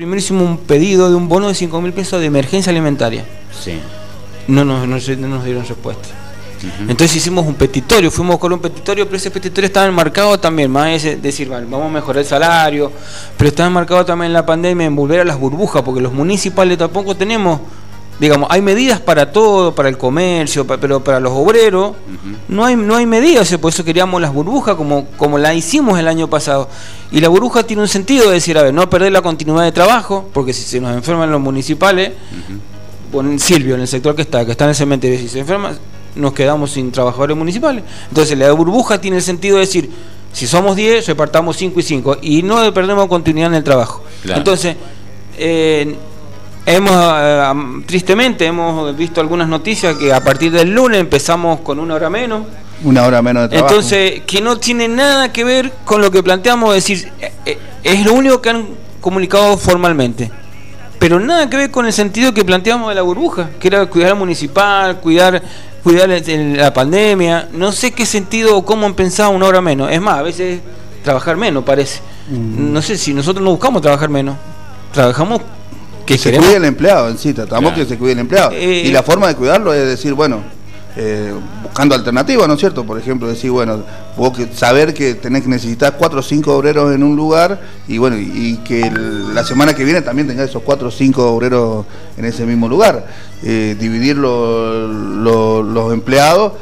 Primero hicimos un pedido de un bono de 5 mil pesos de emergencia alimentaria. Sí. No nos, no, se- no nos dieron respuesta. Entonces hicimos un petitorio, fuimos con un petitorio, pero ese petitorio estaba enmarcado también, más es decir, vale, vamos a mejorar el salario, pero estaba enmarcado también en la pandemia en volver a las burbujas, porque los municipales tampoco tenemos, digamos, hay medidas para todo, para el comercio, pero para los obreros no hay no hay medidas, o sea, por eso queríamos las burbujas como, como la hicimos el año pasado. Y la burbuja tiene un sentido de decir, a ver, no perder la continuidad de trabajo, porque si se nos enferman los municipales, ponen Silvio en el sector que está, que está en el cementerio, si se enferma, nos quedamos sin trabajadores municipales. Entonces la burbuja tiene el sentido de decir, si somos 10, repartamos 5 y 5, y no perdemos continuidad en el trabajo. Claro. Entonces, eh, hemos, eh, tristemente, hemos visto algunas noticias que a partir del lunes empezamos con una hora menos. Una hora menos de trabajo. Entonces, que no tiene nada que ver con lo que planteamos, es decir, eh, eh, es lo único que han comunicado formalmente. Pero nada que ver con el sentido que planteamos de la burbuja, que era cuidar al municipal, cuidar, cuidar la pandemia. No sé qué sentido o cómo han pensado una hora menos. Es más, a veces trabajar menos parece. Mm. No sé si nosotros no buscamos trabajar menos. Trabajamos que se queremos. cuide el empleado en sí, tratamos Claro. que se cuide el empleado. Eh, y la forma de cuidarlo es decir, bueno, eh, buscando alternativas, ¿no es cierto? Por ejemplo, decir, bueno, vos que, saber que tenés que necesitar cuatro o cinco obreros en un lugar y bueno, y, y que el- la semana que viene también tengas esos cuatro o cinco obreros en ese mismo lugar. Eh, dividir lo- lo- los empleados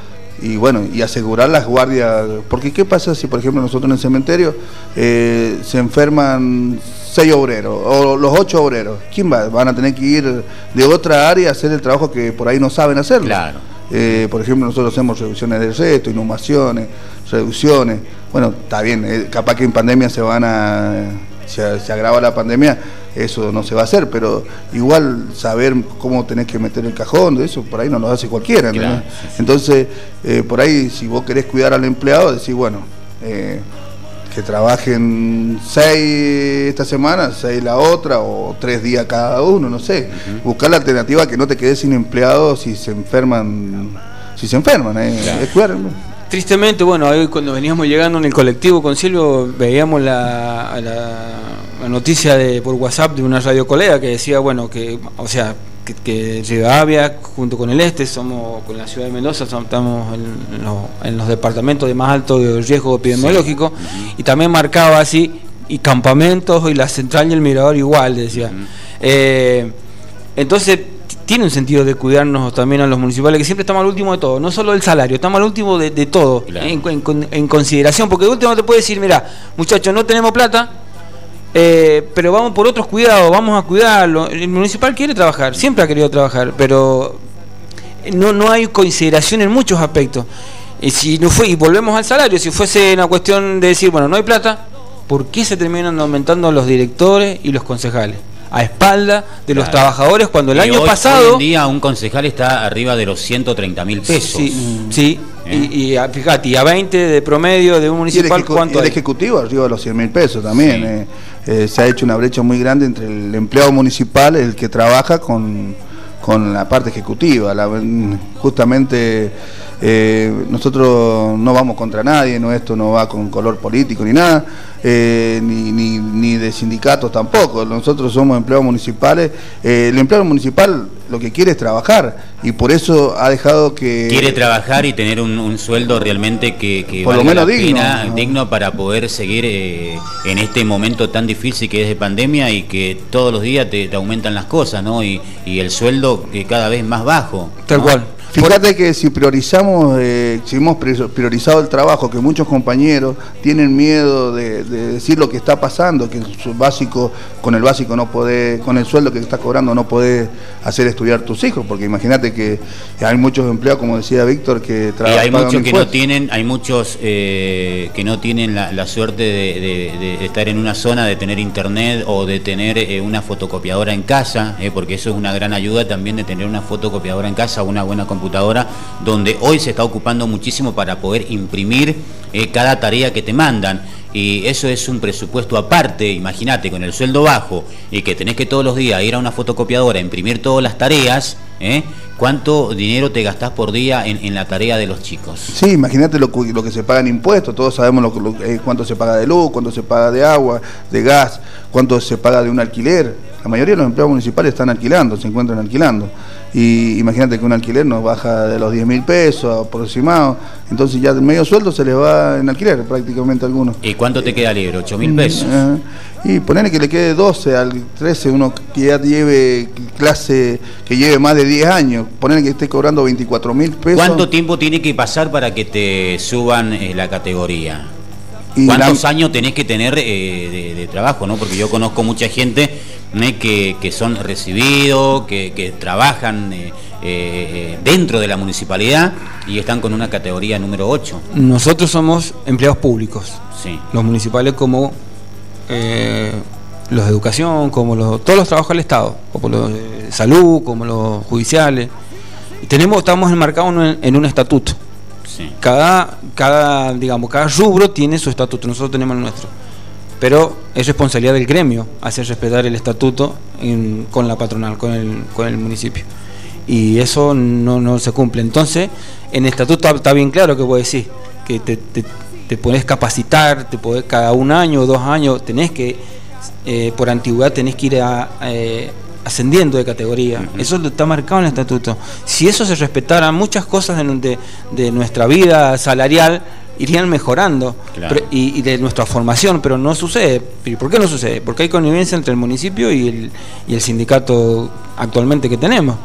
y bueno, y asegurar las guardias. Porque ¿qué pasa si, por ejemplo, nosotros en el cementerio eh, se enferman seis obreros o los ocho obreros? ¿Quién va? Van a tener que ir de otra área a hacer el trabajo que por ahí no saben hacerlo. Claro. Eh, por ejemplo, nosotros hacemos reducciones de resto, inhumaciones, reducciones. Bueno, está bien, eh, capaz que en pandemia se van a. Se, se agrava la pandemia, eso no se va a hacer, pero igual saber cómo tenés que meter el cajón, eso por ahí no lo hace cualquiera. Claro, sí, sí. Entonces, eh, por ahí, si vos querés cuidar al empleado, decís, bueno, eh, que trabajen seis esta semana, seis la otra, o tres días cada uno, no sé. Buscar la alternativa que no te quedes sin empleado si se enferman, si se enferman, eh, Claro. es cuidar. Tristemente, bueno, hoy cuando veníamos llegando en el colectivo con Silvio, veíamos la, la- la noticia de por WhatsApp de una radio colega que decía, bueno, que, o sea, que, que Rivadavia junto con el Este, somos con la ciudad de Mendoza, estamos en, los, en los departamentos de más alto riesgo epidemiológico, y también marcaba así, y campamentos y la central y el mirador igual, decía. Eh, entonces, tiene un sentido de cuidarnos también a los municipales, que siempre estamos al último de todo, no solo del salario, estamos al último de, de todo, Claro. en, en- en consideración, porque de último te puede decir, mira, muchachos, no tenemos plata, eh, pero vamos por otros cuidados, vamos a cuidarlo. El municipal quiere trabajar, siempre ha querido trabajar, pero no, no hay consideración en muchos aspectos. Y si no fue, y volvemos al salario, si fuese una cuestión de decir, bueno, no hay plata, ¿por qué se terminan aumentando los directores y los concejales? A espalda de los trabajadores cuando el Y año hoy- pasado... Hoy en día un concejal está arriba de los 130 mil pesos. Sí, sí. ¿Eh? Y, y a- fíjate, y a 20 de promedio de un municipal, ¿cuánto el hay? ejecutivo arriba de los 100 mil pesos también. Sí. eh, eh, se ha hecho una brecha muy grande entre el empleado municipal, el que trabaja con, con la parte ejecutiva. La- justamente eh, nosotros no vamos contra nadie, no esto no va con color político ni nada, eh, ni, ni, ni de sindicatos tampoco. Nosotros somos empleados municipales. Eh, el empleado municipal lo que quiere es trabajar y por eso ha dejado que... Quiere trabajar y tener un, un sueldo realmente que, que Por lo valga menos la digno, pena, ¿no? digno para poder seguir eh, en este momento tan difícil que es de pandemia y que todos los días te, te aumentan las cosas, ¿no? Y, y el sueldo que cada vez más bajo. Tal ¿no? cual. Fíjate que si priorizamos, eh, si hemos pri- priorizado el trabajo, que muchos compañeros tienen miedo de, de decir lo que está pasando, que su básico, con el básico no podés, con el sueldo que estás cobrando no podés hacer estudiar tus hijos, porque imagínate que hay muchos empleados, como decía Víctor, que Y trabajan. hay muchos que no tienen, hay muchos eh, que no tienen la, la suerte de, de- de estar en una zona, de tener internet o de tener eh, una fotocopiadora en casa, porque eso es una gran ayuda también de tener una fotocopiadora en casa, una buena computadora, donde hoy se está ocupando muchísimo para poder imprimir eh, cada tarea que te mandan. Y eso es un presupuesto aparte, imagínate, con el sueldo bajo y que tenés que todos los días ir a una fotocopiadora, imprimir todas las tareas, ¿eh? ¿cuánto dinero te gastás por día en, en la tarea de los chicos? Sí, imagínate lo, lo que se paga en impuestos, todos sabemos lo, lo- eh, cuánto se paga de luz, cuánto se paga de agua, de gas, cuánto se paga de un alquiler. la mayoría de los empleados municipales están alquilando, se encuentran alquilando. Y imagínate que un alquiler nos baja de los 10 mil pesos aproximado, entonces ya medio sueldo se le va en alquiler prácticamente a algunos. ¿Y cuánto te queda libre? ¿8 mil pesos? y ponerle que le quede 12 al 13, uno que ya lleve clase, que lleve más de 10 años, ponerle que esté cobrando 24 mil pesos. ¿Cuánto tiempo tiene que pasar para que te suban eh, la categoría? ¿Cuántos años tenés que tener eh, de, trabajo? ¿no? Porque yo conozco mucha gente que, que, son recibidos, que, que trabajan eh, dentro de la municipalidad y están con una categoría número 8. Nosotros somos empleados públicos. Sí. Los municipales como eh, los de educación, como los, todos los trabajos del Estado, como los de salud, como los judiciales. Tenemos, estamos enmarcados en, un estatuto. Cada, cada, digamos, cada rubro tiene su estatuto, nosotros tenemos el nuestro. Pero es responsabilidad del gremio hacer respetar el estatuto con la patronal, con el, con el municipio. Y eso no, se cumple. Entonces, en el estatuto está bien claro que puedo decir que te, te, te capacitar, te podés, cada un año o dos años tenés que, eh, por antigüedad, tenés que ir eh, ascendiendo de categoría. Eso está marcado en el estatuto. Si eso se respetara, muchas cosas de, de nuestra vida salarial irían mejorando y, de nuestra formación, pero no sucede. ¿Por qué no sucede? Porque hay connivencia entre el municipio y el, y el sindicato actualmente que tenemos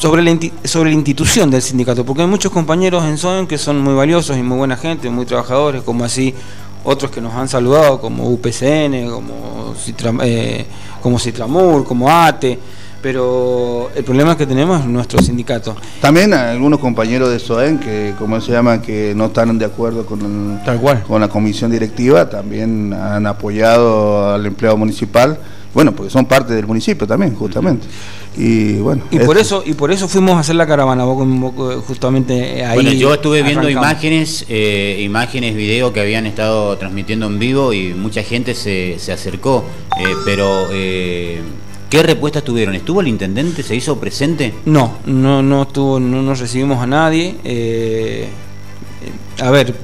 sobre la, sobre la institución del sindicato, porque hay muchos compañeros en SOEN que son muy valiosos y muy buena gente, muy trabajadores, como así otros que nos han saludado, como UPCN, como, eh, como Citramur, como ATE, pero el problema que tenemos es nuestro sindicato. También algunos compañeros de SOEN que, como se llama, que no están de acuerdo con, con la comisión directiva, también han apoyado al empleado municipal bueno, porque son parte del municipio también, justamente. Y bueno. Y por eso y por eso fuimos a hacer la caravana, justamente ahí. Bueno, yo estuve viendo imágenes, eh, imágenes, video que habían estado transmitiendo en vivo y mucha gente se, se acercó, eh, pero eh, ¿Qué respuestas tuvieron? ¿Estuvo el intendente? ¿Se hizo presente? No, no, no estuvo, no nos recibimos a nadie. a ver,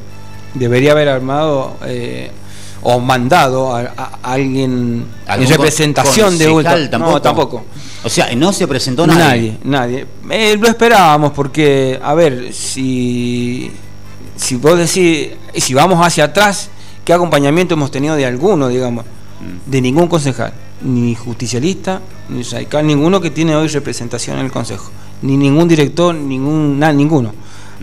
debería haber armado o mandado a, alguien en representación de Ultra. Tampoco. No, tampoco. O sea, no se presentó nadie. Nadie, nadie. Eh, lo esperábamos porque, a ver, si, si vos decís, si vamos hacia atrás, ¿qué acompañamiento hemos tenido de alguno, digamos? Mm. De ningún concejal, ni justicialista, ni radical, ninguno que tiene hoy representación en el consejo, ni ningún director, ningún, nada, ninguno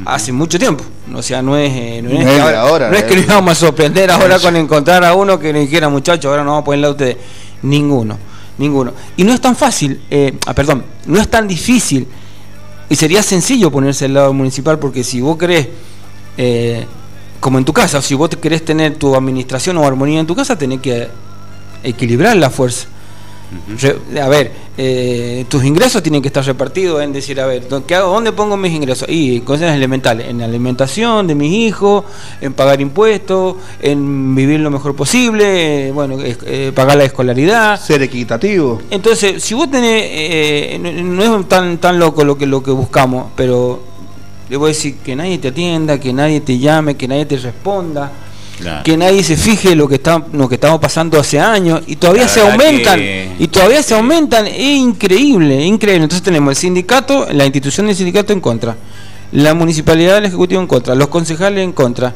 hace mucho tiempo. O sea, no es, eh, no es, que, ahora, no es que nos íbamos a sorprender ahora con encontrar a uno que le dijera, muchachos, ahora no vamos a ponerle a ustedes. Ninguno, ninguno. Y no es tan fácil, eh, ah, perdón, no es tan difícil. Y sería sencillo ponerse al lado municipal porque si vos querés, eh, como en tu casa, si vos querés tener tu administración o armonía en tu casa, tenés que equilibrar la fuerza a ver, eh, tus ingresos tienen que estar repartidos en decir, a ver, ¿qué hago? ¿dónde pongo mis ingresos? Y cosas elementales, en la alimentación de mis hijos, en pagar impuestos, en vivir lo mejor posible, eh, bueno, eh, pagar la escolaridad. Ser equitativo. Entonces, si vos tenés, no, es tan, tan loco lo que, lo que buscamos, pero le voy a decir que nadie te atienda, que nadie te llame, que nadie te responda que nadie se fije lo que está, lo que estamos pasando hace años y todavía se aumentan y todavía se aumentan, es increíble, increíble. Entonces tenemos el sindicato, la institución del sindicato en contra, la municipalidad del ejecutivo en contra, los concejales en contra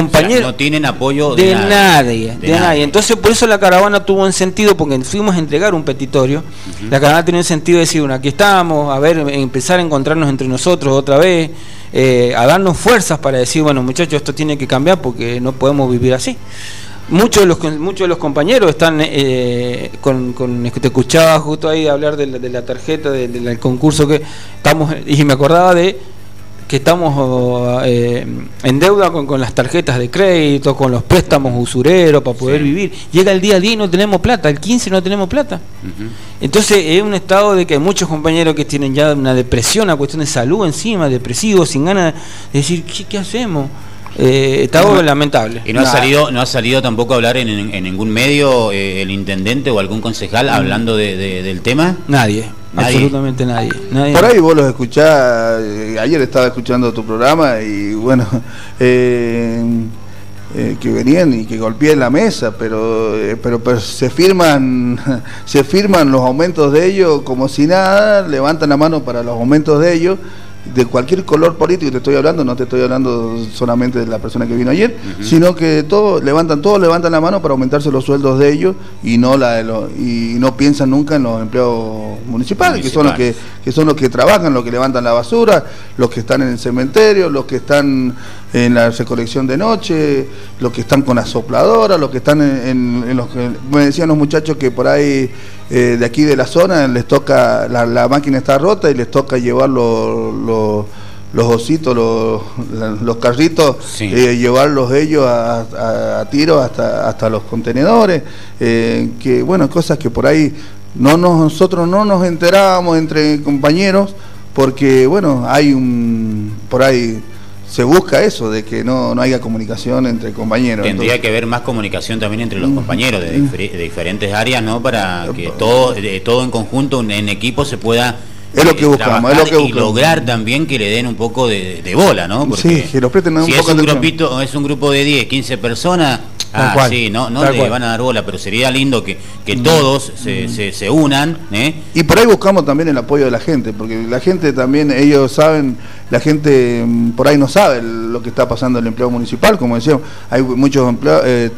compañeros. no tienen apoyo de, nadie, de, nadie. Entonces, por eso la caravana tuvo un sentido, porque fuimos a entregar un petitorio. La caravana tiene un sentido de decir, bueno, aquí estamos, a ver, empezar a encontrarnos entre nosotros otra vez, eh, a darnos fuerzas para decir, bueno, muchachos, esto tiene que cambiar porque no podemos vivir así. Muchos de los, muchos de los compañeros están eh, con, con, te escuchaba justo ahí hablar de la, tarjeta, del concurso que estamos, y me acordaba de que estamos eh, en deuda con, las tarjetas de crédito, con los préstamos usureros para poder vivir. Llega el día a día y no tenemos plata, el 15 no tenemos plata. Entonces es un estado de que hay muchos compañeros que tienen ya una depresión, una cuestión de salud encima, depresivos, sin ganas de decir, ¿qué, hacemos? Eh, está lamentable. ¿Y no ha salido no ha salido tampoco a hablar en, ningún medio eh, el intendente o algún concejal hablando del tema? Nadie. Absolutamente nadie, Por ahí vos los escuchás, eh, ayer estaba escuchando tu programa y bueno, eh, eh, que venían y que golpeé la mesa, pero, eh, pero, pero se firman se firman los aumentos de ellos como si nada, levantan la mano para los aumentos de ellos de cualquier color político te estoy hablando, no te estoy hablando solamente de la persona que vino ayer, sino que todos levantan, todos levantan la mano para aumentarse los sueldos de ellos y no la de los, y no piensan nunca en los empleados municipales, que son los que, que son los que trabajan, los que levantan la basura, los que están en el cementerio, los que están en la recolección de noche, los que están con la sopladora, los que están en, los que me decían los muchachos que por ahí eh, de aquí de la zona les toca, la, máquina está rota y les toca llevar los, los, ositos, los, los carritos, eh, llevarlos ellos a, tiro hasta, hasta los contenedores, eh, que bueno, cosas que por ahí no nosotros no nos enterábamos entre compañeros porque bueno, hay un por ahí se busca eso, de que no, no haya comunicación entre compañeros. Tendría que haber más comunicación también entre los compañeros de, diferentes áreas, ¿no? Para que todo, todo en conjunto, en equipo, se pueda es lo que eh, buscamos, es lo que buscamos. Y lograr también que le den un poco de, bola, ¿no? sí, que los presten un si es un grupito, es un grupo de 10, 15 personas, Ah, sí, no, no le van a dar bola, pero sería lindo que, que mm. todos se, mm. se, unan. ¿eh? Y por ahí buscamos también el apoyo de la gente, porque la gente también, ellos saben, la gente mm, por ahí no sabe lo que está pasando en el empleo municipal, como decíamos, hay muchos empleados... Eh,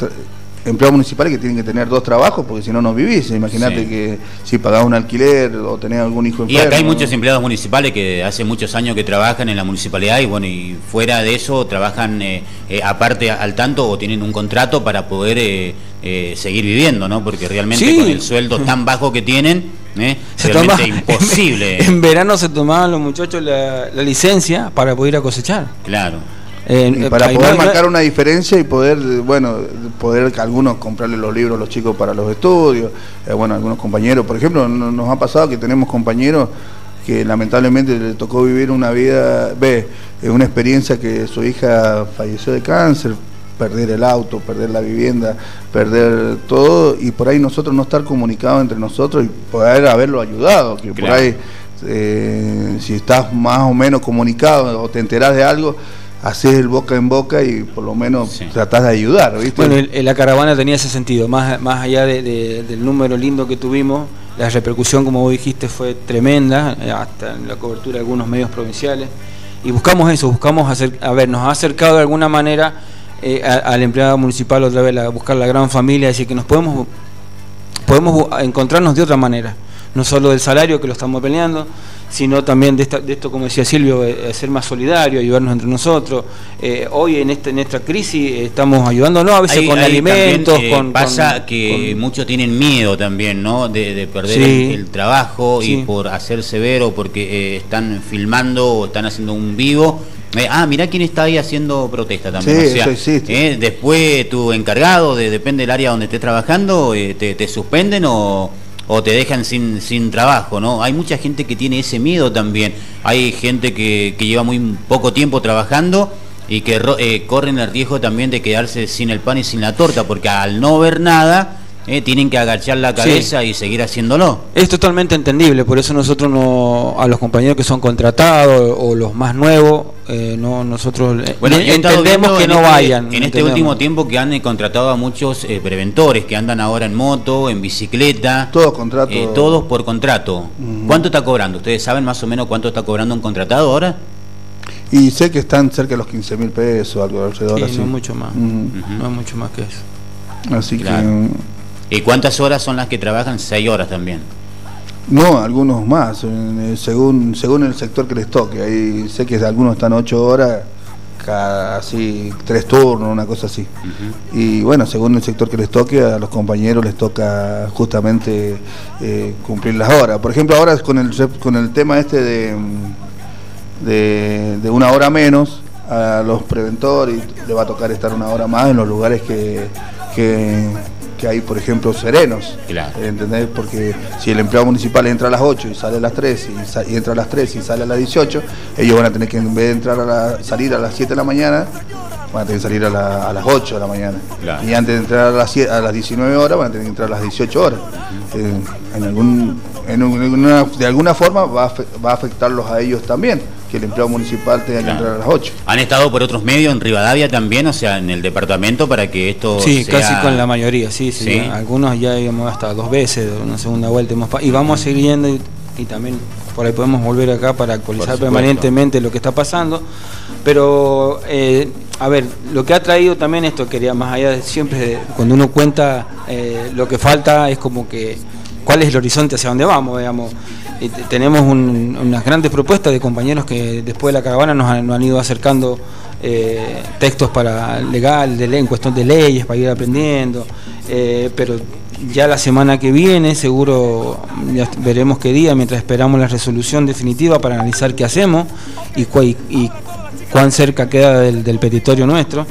empleados municipales que tienen que tener dos trabajos porque si no no vivís. Imagínate que si pagás un alquiler o tenés algún hijo enfermo. Y acá hay muchos empleados municipales que hace muchos años que trabajan en la municipalidad y bueno, y fuera de eso trabajan eh, eh, aparte al tanto o tienen un contrato para poder eh, seguir viviendo, ¿no? Porque realmente con el sueldo tan bajo que tienen, se realmente imposible. En, verano se tomaban los muchachos la, la licencia para poder ir a cosechar. Claro. Eh, para poder marcar una diferencia y poder, bueno, poder algunos comprarle los libros a los chicos para los estudios, eh, bueno, algunos compañeros, por ejemplo, nos ha pasado que tenemos compañeros que lamentablemente le tocó vivir una vida, ve, una experiencia que su hija falleció de cáncer, perder el auto, perder la vivienda, perder todo, y por ahí nosotros no estar comunicados entre nosotros y poder haberlo ayudado, que por ahí eh, si estás más o menos comunicado o te enterás de algo, haces el boca en boca y por lo menos tratás de ayudar, ¿viste? Bueno, la caravana tenía ese sentido, más, más allá del número lindo que tuvimos, la repercusión, como vos dijiste, fue tremenda, eh, hasta en la cobertura de algunos medios provinciales, y buscamos eso, buscamos hacer, a ver, nos ha acercado de alguna manera eh, al empleado municipal otra vez, a buscar la gran familia, decir que nos podemos, podemos encontrarnos de otra manera, no solo del salario que lo estamos peleando, sino también de, esto, como decía Silvio, eh, ser más solidario, ayudarnos entre nosotros. Eh, hoy en, este, en esta crisis estamos ayudándonos a veces con alimentos. Eh, con, pasa que muchos tienen miedo también, ¿no? De, perder el, trabajo y por hacer severo porque están filmando o están haciendo un vivo. ah, mirá quién está ahí haciendo protesta también. después tu encargado, de, depende del área donde estés trabajando, te, te suspenden o o te dejan sin, sin trabajo, ¿no? Hay mucha gente que tiene ese miedo también. Hay gente que, que lleva muy poco tiempo trabajando y que eh, corren el riesgo también de quedarse sin el pan y sin la torta, porque al no ver nada, eh, tienen que agachar la cabeza y seguir haciéndolo. Es totalmente entendible, por eso nosotros no, a los compañeros que son contratados o los más nuevos, eh, no nosotros eh, bueno, entendemos que no este, vayan. En este último tiempo que han contratado a muchos preventores que andan ahora en moto, en bicicleta. Todos contratos. todos por contrato. ¿Cuánto está cobrando? ¿Ustedes saben más o menos cuánto está cobrando un contratado ahora? Y sé que están cerca de los 15 mil pesos, algo alrededor así. No mucho más. No es mucho más que eso. Así que ¿Y cuántas horas son las que trabajan? Seis horas también. No, algunos más, eh, según según el sector que les toque. Ahí sé que algunos están ocho horas, casi tres turnos, una cosa así. Y bueno, según el sector que les toque, a los compañeros les toca justamente eh, cumplir las horas. Por ejemplo, ahora con el, con el tema este de, de, una hora menos, a los preventores le va a tocar estar una hora más en los lugares que, que que hay, por ejemplo, serenos. ¿Entendés? Porque si el empleado municipal entra a las 8 y sale a las 3 y, entra a las 3 y sale a las 18, ellos van a tener que, en vez de entrar a la, salir a las 7 de la mañana, van a tener que salir a, las 8 de la mañana. Y antes de entrar a las, a las 19 horas, van a tener que entrar a las 18 horas. Eh, en algún, en de alguna forma va a, va a afectarlos a ellos también que el empleado municipal tenga que entrar a las 8. ¿Han estado por otros medios en Rivadavia también, o sea, en el departamento para que esto Sí, casi con la mayoría, sí, sí. Algunos ya íbamos hasta dos veces, una segunda vuelta. y vamos a seguir yendo y, también por ahí podemos volver acá para actualizar permanentemente lo que está pasando. Pero, eh, a ver, lo que ha traído también esto, quería más allá de siempre, cuando uno cuenta eh, lo que falta, es como que cuál es el horizonte hacia dónde vamos, digamos tenemos unas grandes propuestas de compañeros que después de la caravana nos han, ido acercando eh, textos para legal, de en cuestión de leyes, para ir aprendiendo, eh, pero ya la semana que viene seguro veremos qué día, mientras esperamos la resolución definitiva para analizar qué hacemos y, y cuán cerca queda del, petitorio nuestro.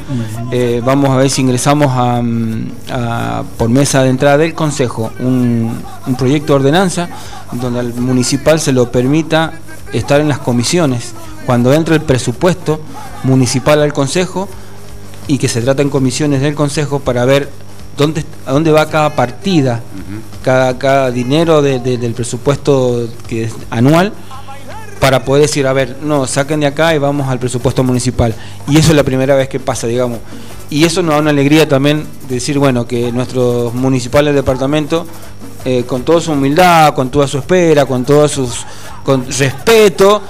Eh, vamos a ver si ingresamos a, por mesa de entrada del Consejo un, proyecto de ordenanza donde al municipal se lo permita estar en las comisiones. Cuando entre el presupuesto municipal al Consejo y que se trata en comisiones del Consejo para ver dónde, a dónde va cada partida, cada, cada dinero del presupuesto que es anual para poder decir, a ver, no, saquen de acá y vamos al presupuesto municipal. Y eso es la primera vez que pasa, digamos. Y eso nos da una alegría también decir, bueno, que nuestros municipales del departamento, eh, con toda su humildad, con toda su espera, con todo sus con respeto,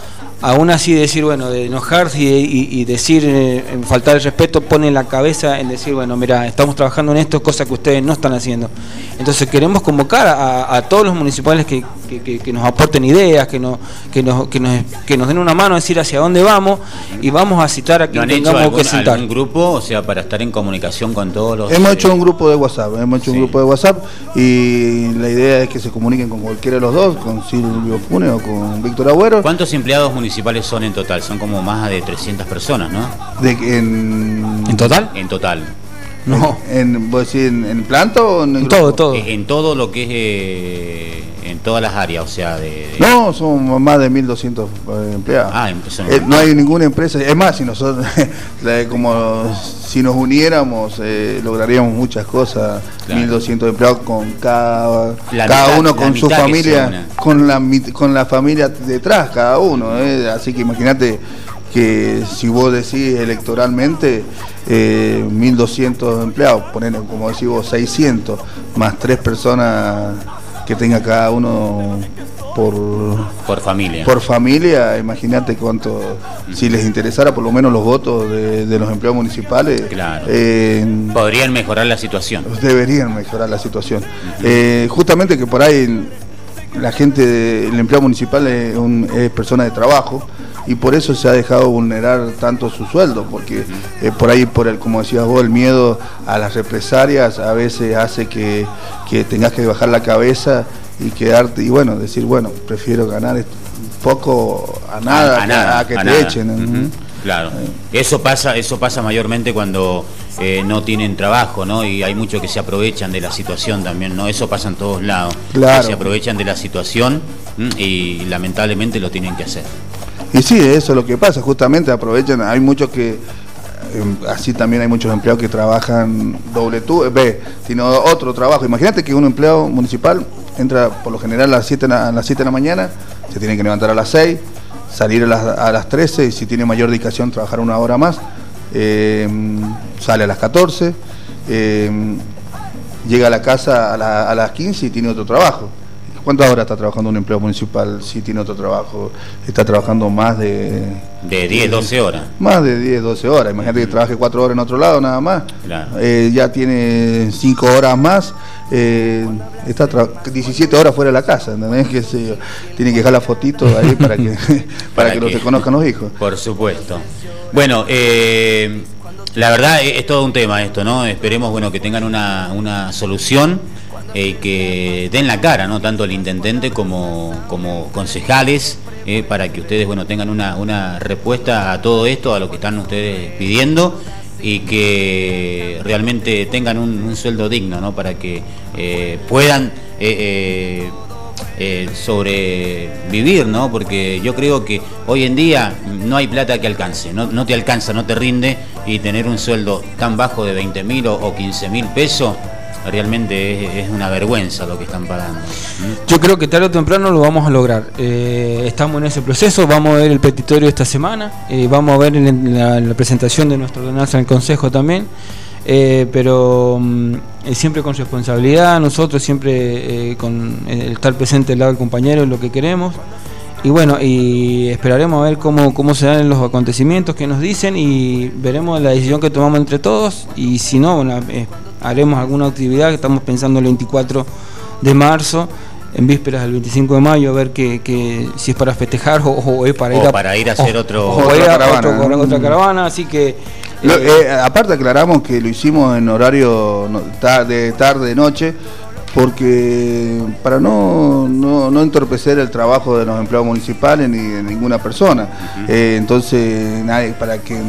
aún así decir, bueno, de enojarse y, decir, eh, en faltar el respeto, pone la cabeza en decir, bueno, mira, estamos trabajando en esto, cosa que ustedes no están haciendo. Entonces queremos convocar a, todos los municipales que, nos aporten ideas, que nos, que, nos, que, nos, que nos den una mano, a decir hacia dónde vamos y vamos a citar a quien tengamos que citar. un grupo, o sea, para estar en comunicación con todos los... Hemos hecho un grupo de WhatsApp, hemos hecho un grupo de WhatsApp y la idea es que se comuniquen con cualquiera de los dos, con Silvio Pune o con Víctor Agüero. ¿Cuántos empleados municipales son en total? Son como más de 300 personas, ¿no? De, en... ¿En total? En total. No. ¿En, en, en planta o en, en todo, todo? En todo lo que es, eh, en todas las áreas, o sea, de... No, son más de 1.200 eh, empleados. Ah, eh, no hay ninguna empresa, es más, si nosotros, como si nos uniéramos, lograríamos muchas cosas, 1.200 empleados con cada, cada uno con su familia, con la, con la familia detrás, cada uno, así que imagínate que si vos decís electoralmente eh, 1.200 empleados, poner como decís vos 600, más tres personas que tenga cada uno por, por familia. Por familia, imagínate cuánto, si les interesara por lo menos los votos de, los empleados municipales. Claro. Eh, Podrían mejorar la situación. Deberían mejorar la situación. Eh, justamente que por ahí la gente, el empleado municipal es, un, es persona de trabajo y por eso se ha dejado vulnerar tanto su sueldo, porque eh, por ahí, por el, como decías vos, el miedo a las represalias a veces hace que, tengas que bajar la cabeza y quedarte, y bueno, decir, bueno, prefiero ganar poco a nada, a, que te echen. Claro, eso pasa, eso pasa mayormente cuando eh, no tienen trabajo, ¿no? Y hay muchos que se aprovechan de la situación también, ¿no? Eso pasa en todos lados. Claro. se aprovechan de la situación y lamentablemente lo tienen que hacer. Y sí, eso es lo que pasa, justamente aprovechan, hay muchos que, em, así también hay muchos empleados que trabajan doble tú, ve, sino otro trabajo. Imagínate que un empleado municipal entra por lo general a las 7 a las 7 de la mañana, se tiene que levantar a las 6, salir a las, a las 13 y si tiene mayor dedicación trabajar una hora más, em, sale a las 14, em, llega a la casa a las 15 y tiene otro trabajo. ¿Cuántas horas está trabajando un empleo municipal si tiene otro trabajo? Está trabajando más de... De 10, 12 horas. Más de 10, 12 horas. Imagínate que trabaje 4 horas en otro lado nada más. Eh, ya tiene 5 horas más. Eh, está 17 horas fuera de la casa. ¿entendés? Que se, tiene que dejar la fotito ahí para que, para, que, no se conozcan los hijos. Por supuesto. Bueno, eh, la verdad es, todo un tema esto, ¿no? Esperemos bueno que tengan una, una solución eh, que den la cara, ¿no? tanto el intendente como, como concejales, eh, para que ustedes bueno, tengan una, respuesta a todo esto, a lo que están ustedes pidiendo y que realmente tengan un, sueldo digno, ¿no? para que eh, puedan sobrevivir, ¿no? porque yo creo que hoy en día no hay plata que alcance, no, no te alcanza, no te rinde y tener un sueldo tan bajo de 20 mil o, o 15 mil pesos realmente es, una vergüenza lo que están pagando. Yo creo que tarde o temprano lo vamos a lograr. Eh, estamos en ese proceso, vamos a ver el petitorio esta semana, eh, vamos a ver la, presentación de nuestra ordenanza en el Consejo también. Eh, pero mm, siempre con responsabilidad, nosotros siempre con el estar presente al lado del compañero es lo que queremos. Y bueno, y esperaremos a ver cómo, cómo se dan los acontecimientos que nos dicen y veremos la decisión que tomamos entre todos y si no, bueno, haremos alguna actividad que estamos pensando el 24 de marzo en vísperas del 25 de mayo a ver que, si es para festejar o, es para ir a, para ir a hacer otro, otra, caravana. otra caravana así que eh, aparte aclaramos que lo hicimos en horario de tarde noche porque para no, no, entorpecer el trabajo de los empleados municipales ni de ninguna persona eh, entonces nadie para que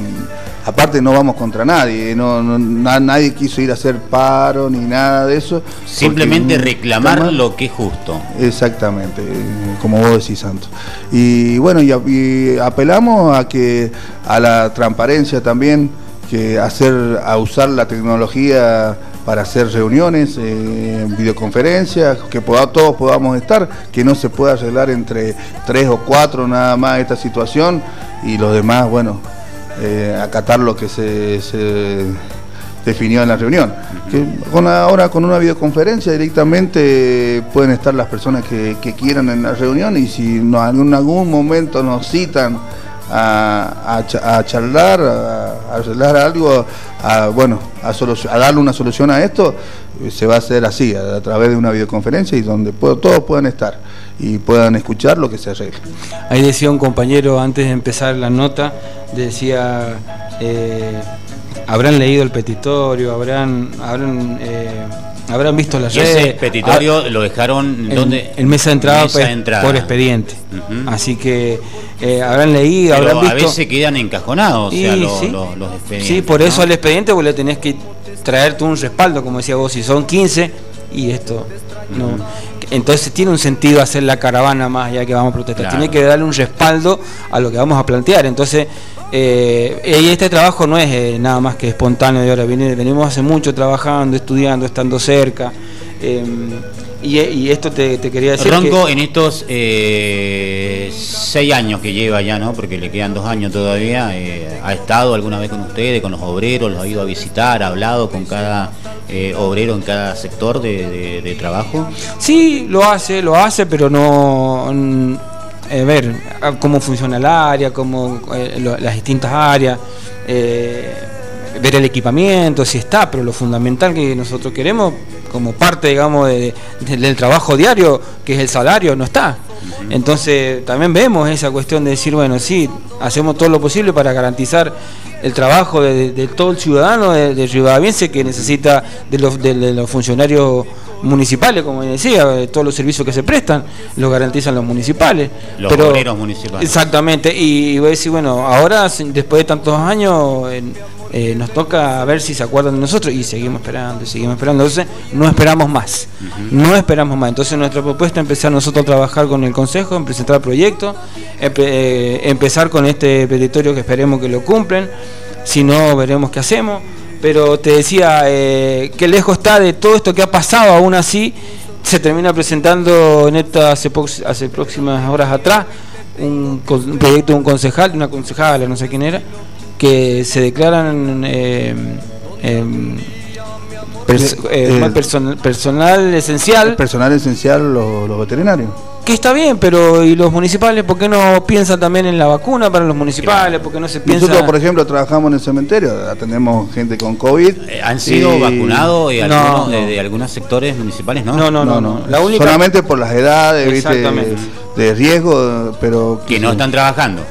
aparte no vamos contra nadie, no, nadie quiso ir a hacer paro ni nada de eso. Simplemente reclamar lo que es justo. Exactamente, como vos decís, Santos. Y bueno, y, apelamos a que a la transparencia también, que hacer, a usar la tecnología para hacer reuniones, eh, videoconferencias, que todos podamos estar, que no se pueda arreglar entre tres o cuatro nada más esta situación y los demás, bueno, eh, acatar lo que se, definió en la reunión. que con ahora con una videoconferencia directamente pueden estar las personas que, quieran en la reunión y si no, en algún momento nos citan a, a, charlar, a, arreglar algo, a, bueno, a, darle una solución a esto, se va a hacer así, a, través de una videoconferencia y donde todos puedan estar y puedan escuchar lo que se arregle. Ahí decía un compañero antes de empezar la nota, decía, eh, habrán leído el petitorio, habrán, habrán, eh, habrán visto las redes. Ese petitorio ah, lo dejaron donde en mesa de entrada, pues, por expediente. Así que eh, habrán leído, habrán visto. A veces quedan encajonados, o sea, los, expedientes. Sí, por eso al expediente vos le tenés que traerte un respaldo, como decía vos, si son 15 y esto no. Entonces tiene un sentido hacer la caravana más allá que vamos a protestar. Tiene que darle un respaldo a lo que vamos a plantear. Entonces, eh, y este trabajo no es eh, nada más que espontáneo de ahora. Venimos hace mucho trabajando, estudiando, estando cerca. Em, y, esto te, quería decir. Ronco, en estos eh, seis años que lleva ya, ¿no? Porque le quedan dos años todavía, eh, ¿ha estado alguna vez con ustedes, con los obreros? ¿Los ha ido a visitar? ¿Ha hablado con cada eh, obrero en cada sector de, trabajo? Sí, lo hace, lo hace, pero no. A ver, cómo funciona el área, cómo las distintas áreas ver el equipamiento, si está, pero lo fundamental que nosotros queremos como parte, digamos, del trabajo diario, que es el salario, no está. Entonces también vemos esa cuestión de decir, bueno, sí, hacemos todo lo posible para garantizar el trabajo de, todo el ciudadano, de, de que necesita de los, de, los funcionarios municipales, como decía, todos los servicios que se prestan los garantizan los municipales. Los pero, municipales. Exactamente, y, voy a decir, bueno, ahora, después de tantos años, eh, nos toca ver si se acuerdan de nosotros y seguimos esperando, y seguimos esperando. Entonces, no esperamos más, no esperamos más. Entonces, nuestra propuesta es empezar nosotros a trabajar con el Consejo, en presentar proyectos, eh, empezar con este petitorio que esperemos que lo cumplen, si no, veremos qué hacemos. Pero te decía, eh, que lejos está de todo esto que ha pasado, aún así se termina presentando en esta hace, hace próximas horas atrás un, un proyecto de un concejal, una concejala, no sé quién era, que se declaran eh, em, eh, eh, personal esencial. Personal esencial los, veterinarios. Que está bien, pero ¿y los municipales por qué no piensan también en la vacuna para los municipales? ¿Por qué no se piensa...? Nosotros, por ejemplo, trabajamos en el cementerio, atendemos gente con COVID. ¿Han sido vacunados y algunos, De, algunos sectores municipales, no? No, no, no. no, La única... Solamente por las edades, de riesgo, pero... Que no están trabajando.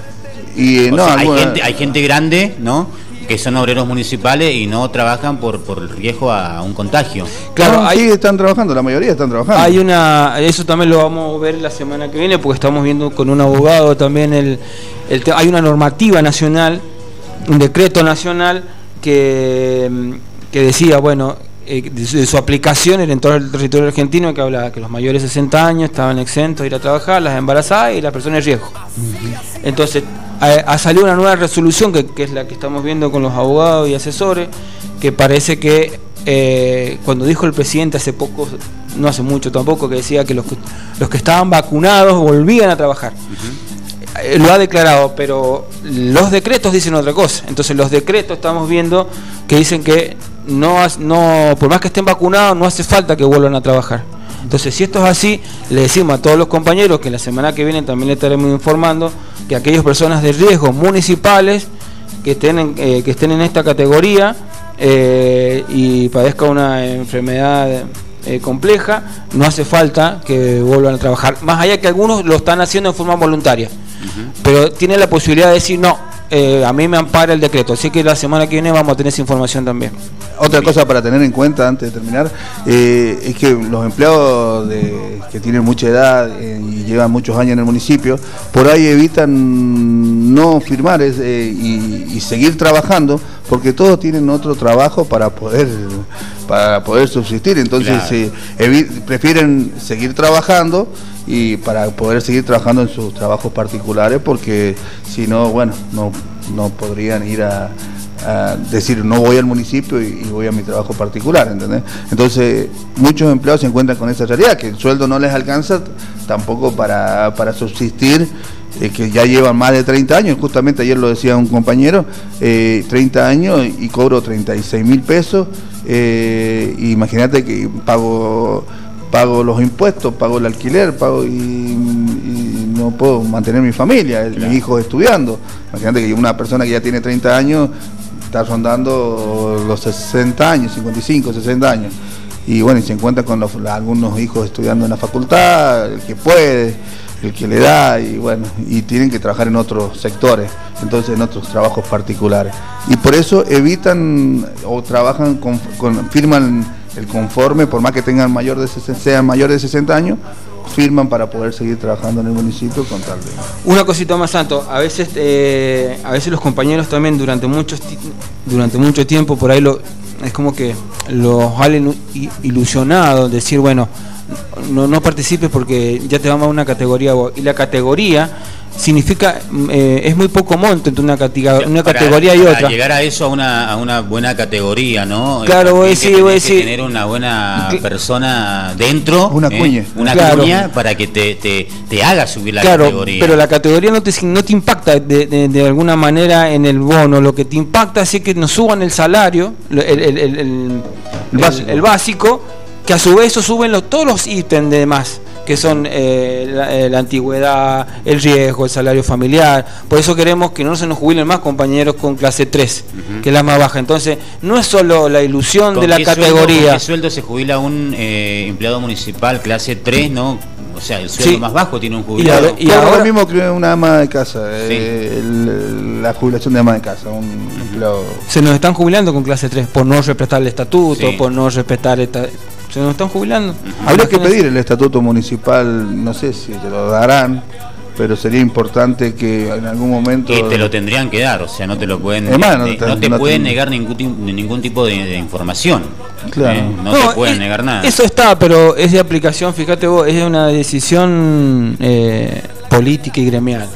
Y, no, hay, gente, hay gente grande, ¿no? Que son obreros municipales y no trabajan por, por el riesgo a un contagio. Claro, ahí están trabajando, la mayoría están trabajando. Hay una, eso también lo vamos a ver la semana que viene, porque estamos viendo con un abogado también el, el hay una normativa nacional, un decreto nacional que, que decía, bueno, eh, de, su aplicación en todo el territorio argentino que habla que los mayores de 60 años estaban exentos de ir a trabajar, las embarazadas y las personas de riesgo. Entonces, ha, salido una nueva resolución que, es la que estamos viendo con los abogados y asesores, que parece que eh, cuando dijo el presidente hace poco, no hace mucho tampoco, que decía que los, los que estaban vacunados volvían a trabajar. Eh, lo ha declarado, pero los decretos dicen otra cosa. Entonces los decretos estamos viendo que dicen que no, no por más que estén vacunados, no hace falta que vuelvan a trabajar. Entonces, si esto es así, le decimos a todos los compañeros que la semana que viene también le estaremos informando que aquellas personas de riesgo municipales que estén en, eh, que estén en esta categoría eh, y padezcan una enfermedad compleja, no hace falta que vuelvan a trabajar. Más allá que algunos lo están haciendo en forma voluntaria pero tiene la posibilidad de decir, no, eh, a mí me ampara el decreto. Así que la semana que viene vamos a tener esa información también. Otra cosa para tener en cuenta antes de terminar eh, es que los empleados que tienen mucha edad eh, y llevan muchos años en el municipio, por ahí evitan no firmar y, seguir trabajando porque todos tienen otro trabajo para poder para poder subsistir. Entonces prefieren seguir trabajando y para poder seguir trabajando en sus trabajos particulares porque si no, bueno, no, no podrían ir a, decir no voy al municipio y, voy a mi trabajo particular, ¿entendés? Entonces muchos empleados se encuentran con esa realidad, que el sueldo no les alcanza tampoco para, para subsistir eh, que ya llevan más de 30 años, justamente ayer lo decía un compañero, 30 eh, años y cobro 36 mil pesos, eh, imagínate que pago pago los impuestos, pago el alquiler, pago y, no puedo mantener mi familia, mi hijo estudiando. Imagínate que una persona que ya tiene 30 años está rondando los 60 años, 55, 60 años. Y bueno, y se encuentra con algunos hijos estudiando en la facultad, el que puede, el que le da, y bueno, y tienen que trabajar en otros sectores, entonces en otros trabajos particulares. Y por eso evitan o trabajan con, firman el conforme, por más que tengan mayor de sean mayores de 60 años, firman para poder seguir trabajando en el municipio con tal de... Una cosita más, Santo, a veces, eh, a veces los compañeros también durante, muchos, durante mucho tiempo por ahí lo, es como que los valen ilusionados, decir, bueno, no, no participes porque ya te vamos a una categoría y la categoría significa eh, es muy poco monto entre una, categoría, una categoría y otra. llegar a eso a una, a una buena categoría, ¿no? Claro, voy a decir, voy a decir. tener una buena persona dentro, una ¿eh? cuña, una cuña para que te, te, te, haga subir la claro, categoría. Pero la categoría no te, no te impacta de, de, alguna manera en el bono, lo que te impacta es que nos suban el salario, el, el, el, el básico, que a su vez eso suben los, todos los ítems de más que son eh, eh, la, antigüedad, el riesgo, el salario familiar. Por eso queremos que no se nos jubilen más compañeros con clase 3, que es la más baja. Entonces, no es solo la ilusión de la categoría. ¿Con qué sueldo se jubila un eh, empleado municipal clase 3, no? O sea, el sueldo más bajo tiene un jubilado. Y, ahora, mismo que una ama de casa, la jubilación de ama de casa, un empleado. Se nos están jubilando con clase 3 por no respetar el estatuto, por no respetar esta se nos están jubilando. Habría que pedir el estatuto municipal, no sé si te lo darán, pero sería importante que en algún momento... Y te lo tendrían que dar, o sea, no te lo pueden... no, te, pueden negar ningún, ningún tipo de, información. Claro. ¿eh? No, te pueden negar nada. Eso está, pero es de aplicación, fíjate vos, es una decisión eh, política y gremial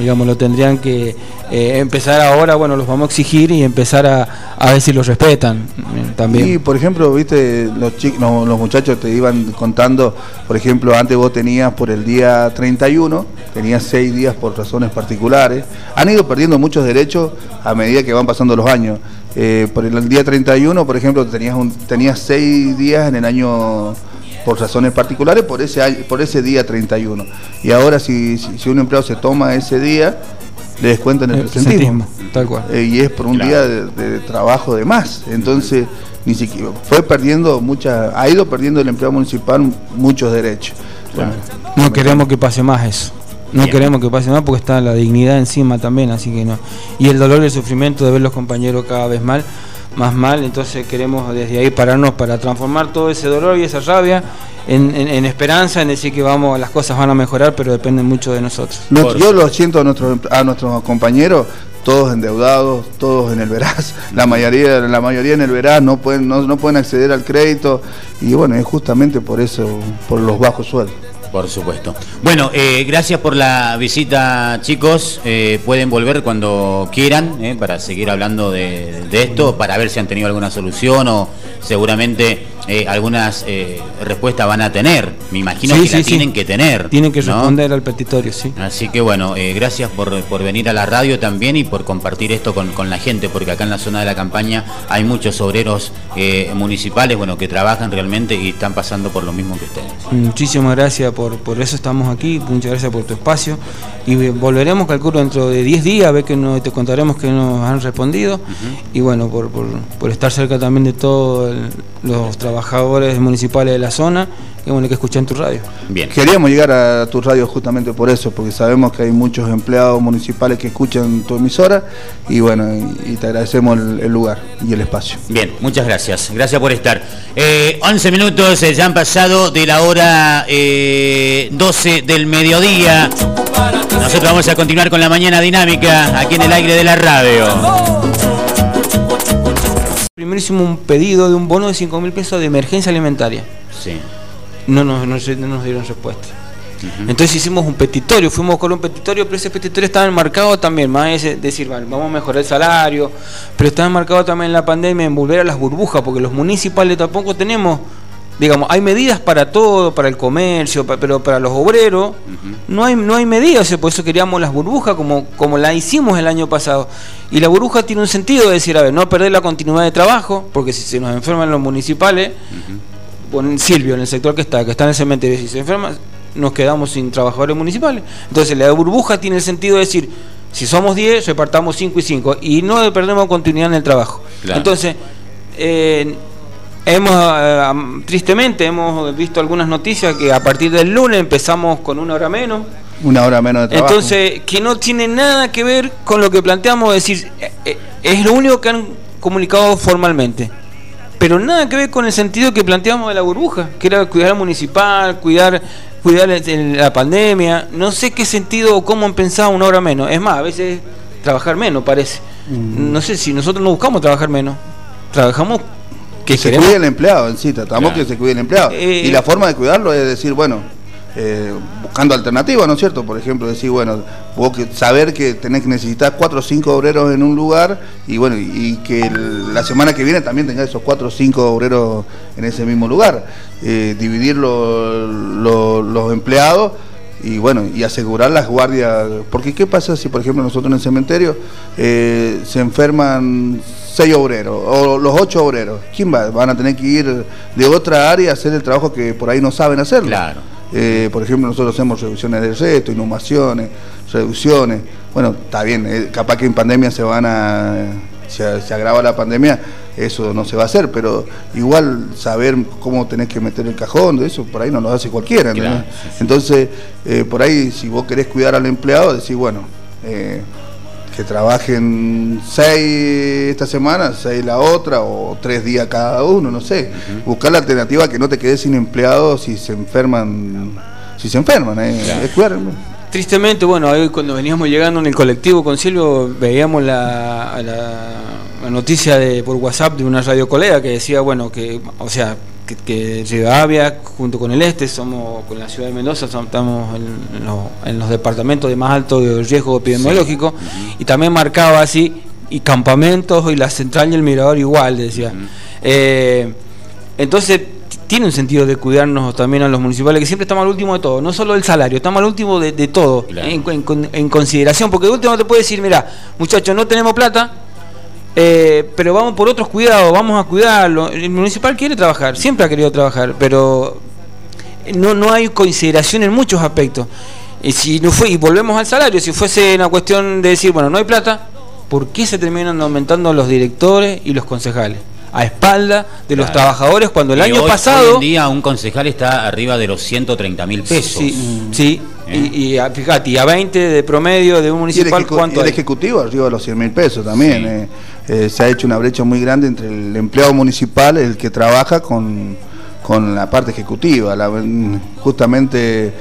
digamos, lo tendrían que eh, empezar ahora, bueno, los vamos a exigir y empezar a, a ver si los respetan eh, también. Y, por ejemplo, viste, los, chicos, los muchachos te iban contando, por ejemplo, antes vos tenías por el día 31, tenías seis días por razones particulares, han ido perdiendo muchos derechos a medida que van pasando los años. Eh, por el día 31, por ejemplo, tenías, un, tenías seis días en el año por razones particulares por ese, por ese día 31. Y ahora si, si, un empleado se toma ese día, le descuentan el, presentismo. Tal cual. Eh, y es por un día de, trabajo de más. Entonces, ni siquiera fue perdiendo mucha, ha ido perdiendo el empleado municipal muchos derechos. no queremos que pase más eso. No queremos que pase más porque está la dignidad encima también, así que no. Y el dolor y el sufrimiento de ver los compañeros cada vez mal más mal, entonces queremos desde ahí pararnos para transformar todo ese dolor y esa rabia en, esperanza, en decir que vamos, las cosas van a mejorar, pero dependen mucho de nosotros. yo lo siento a nuestros, a nuestros compañeros, todos endeudados, todos en el veraz, la mayoría, la mayoría en el veraz no pueden, no, no pueden acceder al crédito y bueno, es justamente por eso, por los bajos sueldos. Por supuesto. Bueno, eh, gracias por la visita, chicos. Eh, pueden volver cuando quieran eh, para seguir hablando de, esto, para ver si han tenido alguna solución o seguramente algunas respuestas van a tener. Me imagino que la tienen que tener. Tienen que responder al petitorio, sí. Así que bueno, gracias por, venir a la radio también y por compartir esto con, con, la gente, porque acá en la zona de la campaña hay muchos obreros municipales bueno, que trabajan realmente y están pasando por lo mismo que ustedes. Muchísimas gracias por, eso estamos aquí, muchas gracias por tu espacio y volveremos, calculo, dentro de 10 días a ver que te contaremos que nos han respondido y bueno, por, estar cerca también de todos los trabajadores municipales de la zona que bueno que escuchan tu radio. Bien. Queríamos llegar a tu radio justamente por eso, porque sabemos que hay muchos empleados municipales que escuchan tu emisora y bueno, y, te agradecemos el, lugar y el espacio. Bien, muchas gracias. Gracias por estar. 11 eh, minutos eh, ya han pasado de la hora eh, 12 del mediodía. Nosotros vamos a continuar con la mañana dinámica aquí en el aire de la radio. Primero hicimos un pedido de un bono de 5 mil pesos de emergencia alimentaria. Sí. No nos, no, nos dieron respuesta. Entonces hicimos un petitorio, fuimos con un petitorio, pero ese petitorio estaba enmarcado también, más es decir, vamos a mejorar el salario, pero estaba enmarcado también en la pandemia en volver a las burbujas, porque los municipales tampoco tenemos digamos, hay medidas para todo, para el comercio, pero para los obreros no hay no hay medidas, por eso queríamos las burbujas como, como la hicimos el año pasado. Y la burbuja tiene un sentido de decir, a ver, no perder la continuidad de trabajo, porque si se nos enferman los municipales, Silvio, en el sector que está, que está en el cementerio, si se enferma, nos quedamos sin trabajadores municipales. Entonces la burbuja tiene el sentido de decir, si somos 10, repartamos 5 y 5, y no perdemos continuidad en el trabajo. Entonces, eh, Hemos, eh, tristemente, hemos visto algunas noticias que a partir del lunes empezamos con una hora menos. Una hora menos de trabajo. Entonces, que no tiene nada que ver con lo que planteamos, es decir, eh, eh, es lo único que han comunicado formalmente. Pero nada que ver con el sentido que planteamos de la burbuja, que era cuidar al municipal, cuidar, cuidar la pandemia. No sé qué sentido o cómo han pensado una hora menos. Es más, a veces trabajar menos parece. Mm. No sé si nosotros no buscamos trabajar menos. Trabajamos que se cuide el empleado en sí, tratamos que se cuide el empleado. Eh, y la forma de cuidarlo es decir, bueno, eh, buscando alternativas, ¿no es cierto? Por ejemplo, decir, bueno, vos que, saber que tenés que necesitar cuatro o cinco obreros en un lugar y bueno, y, que la semana que viene también tengas esos cuatro o cinco obreros en ese mismo lugar. Eh, dividir los empleados y bueno, y asegurar las guardias, porque ¿qué pasa si por ejemplo nosotros en el cementerio se enferman seis obreros o los ocho obreros, ¿quién va? Van a tener que ir de otra área a hacer el trabajo que por ahí no saben hacerlo. Claro. Eh, por ejemplo, nosotros hacemos reducciones de resto, inhumaciones, reducciones. Bueno, está bien, eh, capaz que en pandemia se van a. Se, se, agrava la pandemia, eso no se va a hacer, pero igual saber cómo tenés que meter el cajón, eso por ahí no lo hace cualquiera. Entonces, eh, por ahí, si vos querés cuidar al empleado, decís, bueno, que trabajen seis esta semana, seis la otra, o tres días cada uno, no sé. Buscar la alternativa que no te quedes sin empleado si se enferman, si se enferman, ¿eh? Tristemente, bueno, hoy cuando veníamos llegando en el colectivo con Silvio, veíamos la, la, noticia de por WhatsApp de una radio colega que decía, bueno, que, o sea, que, Rivadavia, junto con el este, somos con la ciudad de Mendoza, estamos en, los departamentos de más alto riesgo epidemiológico, y también marcaba así, y campamentos, y la central y el mirador igual, decía. Eh, entonces, tiene un sentido de cuidarnos también a los municipales, que siempre estamos al último de todo, no solo el salario, estamos al último de, todo, en, consideración, porque de último te puede decir, mira, muchachos, no tenemos plata, eh, pero vamos por otros cuidados, vamos a cuidarlo. El municipal quiere trabajar, siempre ha querido trabajar, pero no, no hay consideración en muchos aspectos. Y si no fue, y volvemos al salario, si fuese una cuestión de decir, bueno, no hay plata, ¿por qué se terminan aumentando los directores y los concejales? a espalda de los trabajadores cuando el año pasado... Hoy en día un concejal está arriba de los 130 mil pesos. Sí, sí. ¿Eh? Y, fíjate, y a 20 de promedio de un municipal, ¿cuánto y el ejecutivo arriba de los 100 mil pesos también. Eh. Eh, se ha hecho una brecha muy grande entre el empleado municipal, el que trabaja con, con la parte ejecutiva. justamente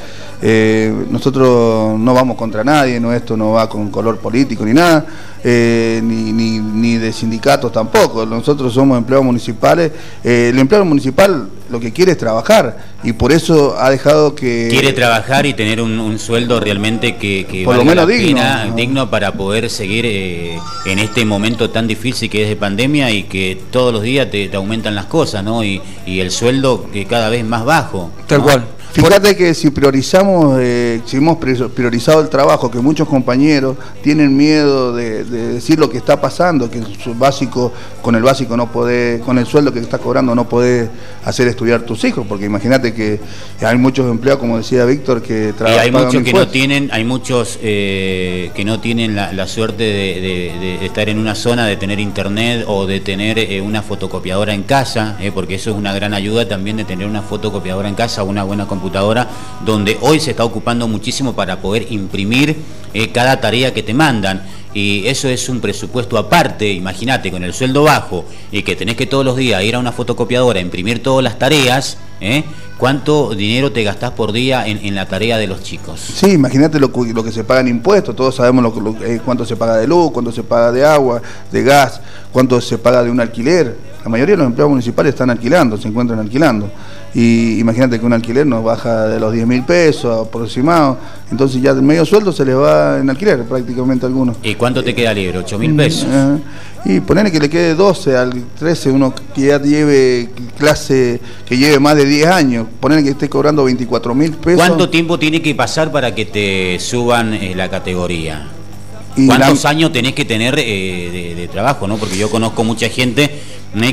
eh, nosotros no vamos contra nadie, no esto no va con color político ni nada, eh, ni, ni, de sindicatos tampoco. Nosotros somos empleados municipales. Eh, el empleado municipal lo que quiere es trabajar y por eso ha dejado que... Quiere trabajar y tener un, sueldo realmente que, por lo menos digno, digno para poder seguir en este momento tan difícil que es de pandemia y que todos los días te, aumentan las cosas, ¿no? Y, y el sueldo que cada vez más bajo. Tal cual. Fíjate que si priorizamos, eh, si hemos priorizado el trabajo, que muchos compañeros tienen miedo de, decir lo que está pasando, que su básico, con el básico no puede, con el sueldo que está cobrando no puede hacer estudiar tus hijos, porque imagínate que hay muchos empleados, como decía Víctor, que trabajan. hay muchos que no tienen, hay muchos eh, que no tienen la, suerte de, estar en una zona, de tener internet o de tener eh, una fotocopiadora en casa, porque eso es una gran ayuda también de tener una fotocopiadora en casa, una buena computadora computadora, donde hoy se está ocupando muchísimo para poder imprimir eh, cada tarea que te mandan. Y eso es un presupuesto aparte, imagínate, con el sueldo bajo y que tenés que todos los días ir a una fotocopiadora, imprimir todas las tareas, ¿eh? ¿cuánto dinero te gastás por día en, la tarea de los chicos? Sí, imagínate lo, que se paga en impuestos, todos sabemos lo, eh, cuánto se paga de luz, cuánto se paga de agua, de gas, cuánto se paga de un alquiler. La mayoría de los empleados municipales están alquilando, se encuentran alquilando. Y imagínate que un alquiler nos baja de los 10 mil pesos aproximado, entonces ya medio sueldo se le va en alquiler prácticamente a algunos. ¿Y cuánto te queda libre? ¿8 mil pesos? y ponerle que le quede 12 al 13, uno que ya lleve clase, que lleve más de 10 años, ponerle que esté cobrando 24 mil pesos. ¿Cuánto tiempo tiene que pasar para que te suban eh, la categoría? ¿Cuántos años tenés que tener eh, de, trabajo? ¿no? Porque yo conozco mucha gente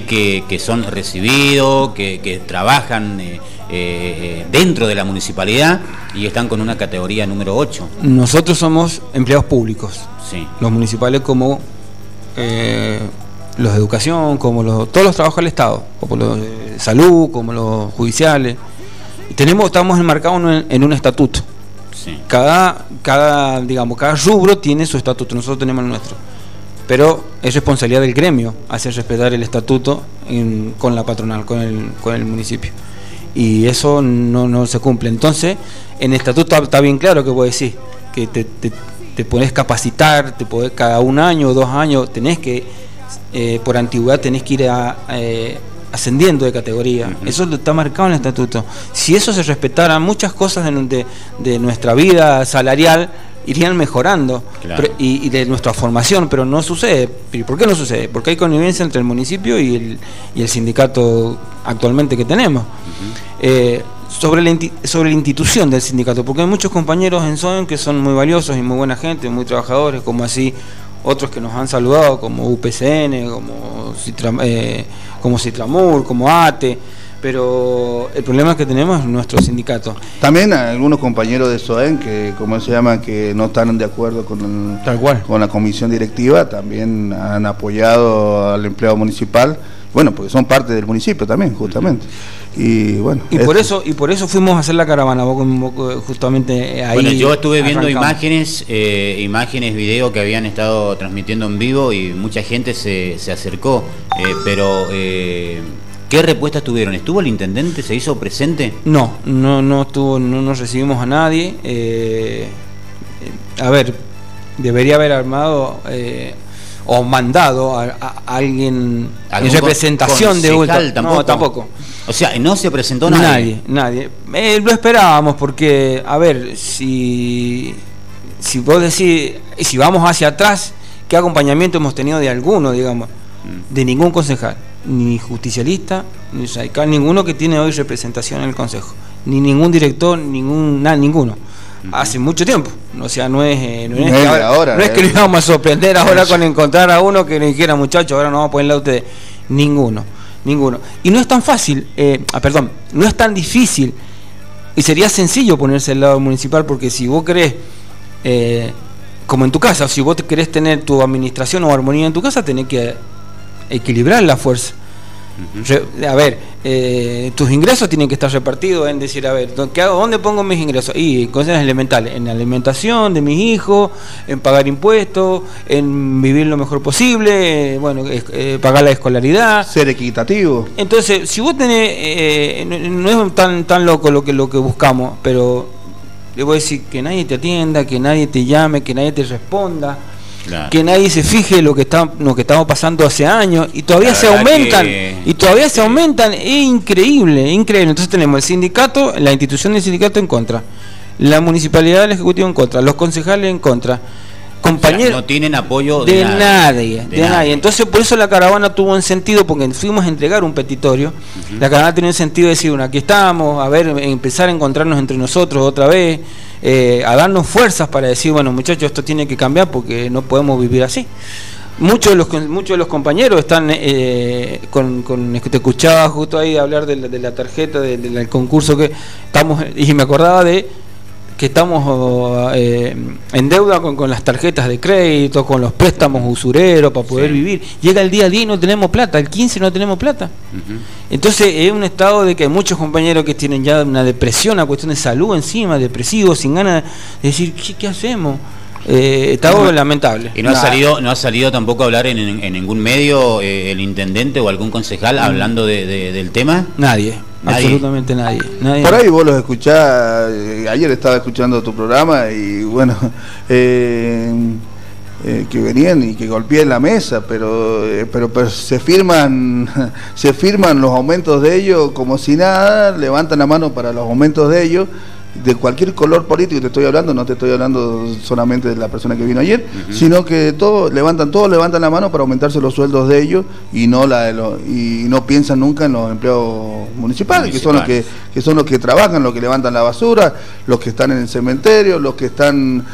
que, son recibidos, que, trabajan eh, eh, dentro de la municipalidad y están con una categoría número 8. Nosotros somos empleados públicos. Sí. Los municipales como los de educación, como los, todos los trabajos del Estado, como los de salud, como los judiciales. Tenemos, estamos enmarcados en un estatuto. Cada, cada, digamos, cada rubro tiene su estatuto, nosotros tenemos el nuestro. Pero es responsabilidad del gremio hacer respetar el estatuto con la patronal, con el, con el municipio. Y eso no, se cumple. Entonces, en el estatuto está, bien claro que vos decís, que te, te, te podés capacitar, te podés, cada un año o dos años tenés que, eh, por antigüedad, tenés que ir a, eh, ascendiendo de categoría. Eso está marcado en el estatuto. Si eso se respetara, muchas cosas de, de, nuestra vida salarial irían mejorando y, de nuestra formación, pero no sucede. ¿Por qué no sucede? Porque hay connivencia entre el municipio y el, y el sindicato actualmente que tenemos. Eh, sobre, la, sobre la institución del sindicato, porque hay muchos compañeros en SOEN que son muy valiosos y muy buena gente, muy trabajadores, como así otros que nos han saludado, como UPCN, como eh, como Citramur, como ATE, pero el problema que tenemos es nuestro sindicato. También algunos compañeros de SOEN que, como se llama, que no están de acuerdo con, con la comisión directiva, también han apoyado al empleado municipal, bueno, porque son parte del municipio también, justamente. Y bueno. Y por eso y por eso fuimos a hacer la caravana, justamente ahí. Bueno, yo estuve viendo imágenes, eh, imágenes, videos que habían estado transmitiendo en vivo y mucha gente se, se acercó, eh, pero eh, ¿qué respuestas tuvieron? ¿Estuvo el intendente? ¿Se hizo presente? No, no, no estuvo, no nos recibimos a nadie. a ver, debería haber armado o mandado a, alguien en representación de Ultra. Tampoco. No, tampoco. O sea, no se presentó nadie. Nadie, nadie. Eh, lo esperábamos porque, a ver, si, si vos decís, si vamos hacia atrás, ¿qué acompañamiento hemos tenido de alguno, digamos? Mm. De ningún concejal, ni justicialista, ni radical, ninguno que tiene hoy representación en el consejo, ni ningún director, ningún, nada, ninguno hace mucho tiempo. O sea, no es, eh, no es, que, ahora, no es que nos íbamos a sorprender ahora con encontrar a uno que nos dijera, muchachos, ahora no vamos a ponerle a ustedes. Ninguno, ninguno. Y no es tan fácil, eh, ah, perdón, no es tan difícil. Y sería sencillo ponerse al lado municipal porque si vos querés, eh, como en tu casa, si vos querés tener tu administración o armonía en tu casa, tenés que equilibrar la fuerza. A ver, eh, tus ingresos tienen que estar repartidos en decir, a ver, ¿qué hago? ¿dónde pongo mis ingresos? Y cosas elementales, en la alimentación de mis hijos, en pagar impuestos, en vivir lo mejor posible, eh, bueno, eh, pagar la escolaridad. Ser equitativo. Entonces, si vos tenés, no, es tan, tan loco lo que, lo que buscamos, pero le voy a decir que nadie te atienda, que nadie te llame, que nadie te responda que nadie se fije lo que está, lo que estamos pasando hace años y todavía se aumentan y todavía se aumentan, es increíble, increíble. Entonces tenemos el sindicato, la institución del sindicato en contra, la municipalidad del ejecutivo en contra, los concejales en contra compañeros. no tienen apoyo de, nadie, de, nadie. Entonces, por eso la caravana tuvo un sentido, porque fuimos a entregar un petitorio. La caravana tiene un sentido de decir, bueno, aquí estamos, a ver, empezar a encontrarnos entre nosotros otra vez, eh, a darnos fuerzas para decir, bueno, muchachos, esto tiene que cambiar porque no podemos vivir así. Muchos de los, muchos de los compañeros están eh, con, con, te escuchaba justo ahí hablar de la, tarjeta, del concurso que estamos, y me acordaba de que estamos eh, en deuda con, las tarjetas de crédito, con los préstamos usureros para poder vivir. Llega el día a día y no tenemos plata, el 15 no tenemos plata. Entonces es un estado de que hay muchos compañeros que tienen ya una depresión, una cuestión de salud encima, depresivos, sin ganas de decir, ¿qué, hacemos? Eh, estado lamentable. Y no ha salido, no ha salido tampoco a hablar en, ningún medio eh, el intendente o algún concejal hablando del tema. Nadie. Absolutamente nadie, Por ahí vos los escuchás, eh, ayer estaba escuchando tu programa y bueno, eh, eh, que venían y que golpeé la mesa, pero, pero, pero se firman se firman los aumentos de ellos como si nada, levantan la mano para los aumentos de ellos de cualquier color político te estoy hablando, no te estoy hablando solamente de la persona que vino ayer, sino que todos levantan, todos levantan la mano para aumentarse los sueldos de ellos y no la de los, y no piensan nunca en los empleados municipales, que son los que, que son los que trabajan, los que levantan la basura, los que están en el cementerio, los que están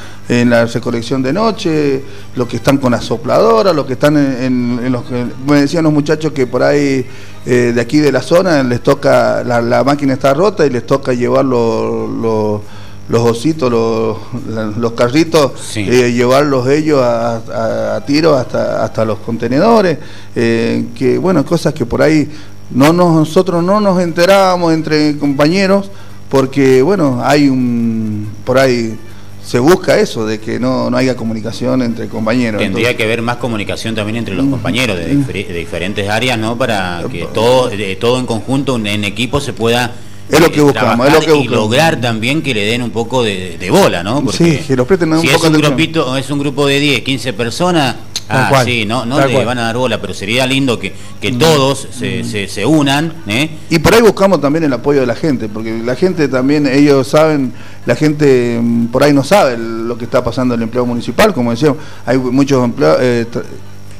en la recolección de noche, los que están con la sopladora, los que están en, los que me decían los muchachos que por ahí eh, de aquí de la zona les toca, la, máquina está rota y les toca llevar los, los, ositos, los, carritos, eh, llevarlos ellos a, tiro hasta, hasta los contenedores, eh, que bueno, cosas que por ahí no nosotros no nos enterábamos entre compañeros porque bueno, hay un por ahí se busca eso, de que no, no haya comunicación entre compañeros. Tendría que haber más comunicación también entre los compañeros de, diferentes áreas, ¿no? Para que todo, todo en conjunto, en equipo, se pueda es lo que eh, buscamos, es lo que buscamos. Y lograr también que le den un poco de, bola, ¿no? Porque sí, que lo presten un si es un, grupito, es un grupo de 10, 15 personas, Ah, sí, no, no le van a dar bola, pero sería lindo que, que mm. todos se, mm. se, unan. ¿eh? Y por ahí buscamos también el apoyo de la gente, porque la gente también, ellos saben, la gente mm, por ahí no sabe lo que está pasando en el empleo municipal, como decíamos, hay muchos empleados... Eh,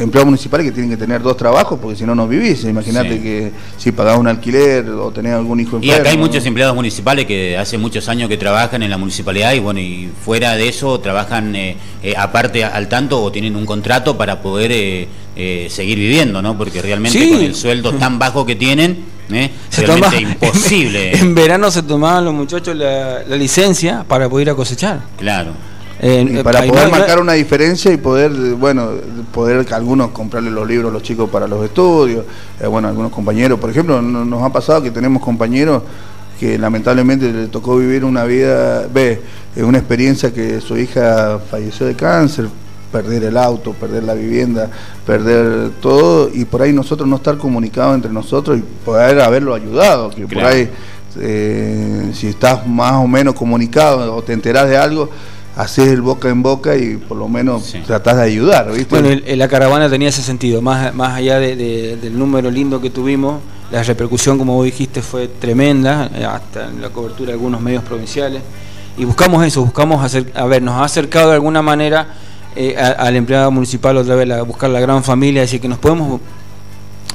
empleados municipales que tienen que tener dos trabajos porque si no no vivís. Imagínate que si pagás un alquiler o tenés algún hijo enfermo. Y acá hay muchos empleados municipales que hace muchos años que trabajan en la municipalidad y bueno, y fuera de eso trabajan eh, eh, aparte al tanto o tienen un contrato para poder eh, seguir viviendo, ¿no? Porque realmente con el sueldo tan bajo que tienen, realmente imposible. En, verano se tomaban los muchachos la, la licencia para poder ir a cosechar. Claro. Eh, para poder marcar una diferencia y poder, bueno, poder algunos comprarle los libros a los chicos para los estudios, eh, bueno, algunos compañeros, por ejemplo, nos ha pasado que tenemos compañeros que lamentablemente le tocó vivir una vida, ve, una experiencia que su hija falleció de cáncer, perder el auto, perder la vivienda, perder todo, y por ahí nosotros no estar comunicados entre nosotros y poder haberlo ayudado, que por ahí eh, si estás más o menos comunicado o te enterás de algo, haces el boca en boca y por lo menos tratás de ayudar, ¿viste? Bueno, la caravana tenía ese sentido, más, más allá del número lindo que tuvimos, la repercusión, como vos dijiste, fue tremenda, eh, hasta en la cobertura de algunos medios provinciales, y buscamos eso, buscamos hacer, a ver, nos ha acercado de alguna manera eh, al empleado municipal otra vez, a buscar la gran familia, decir que nos podemos,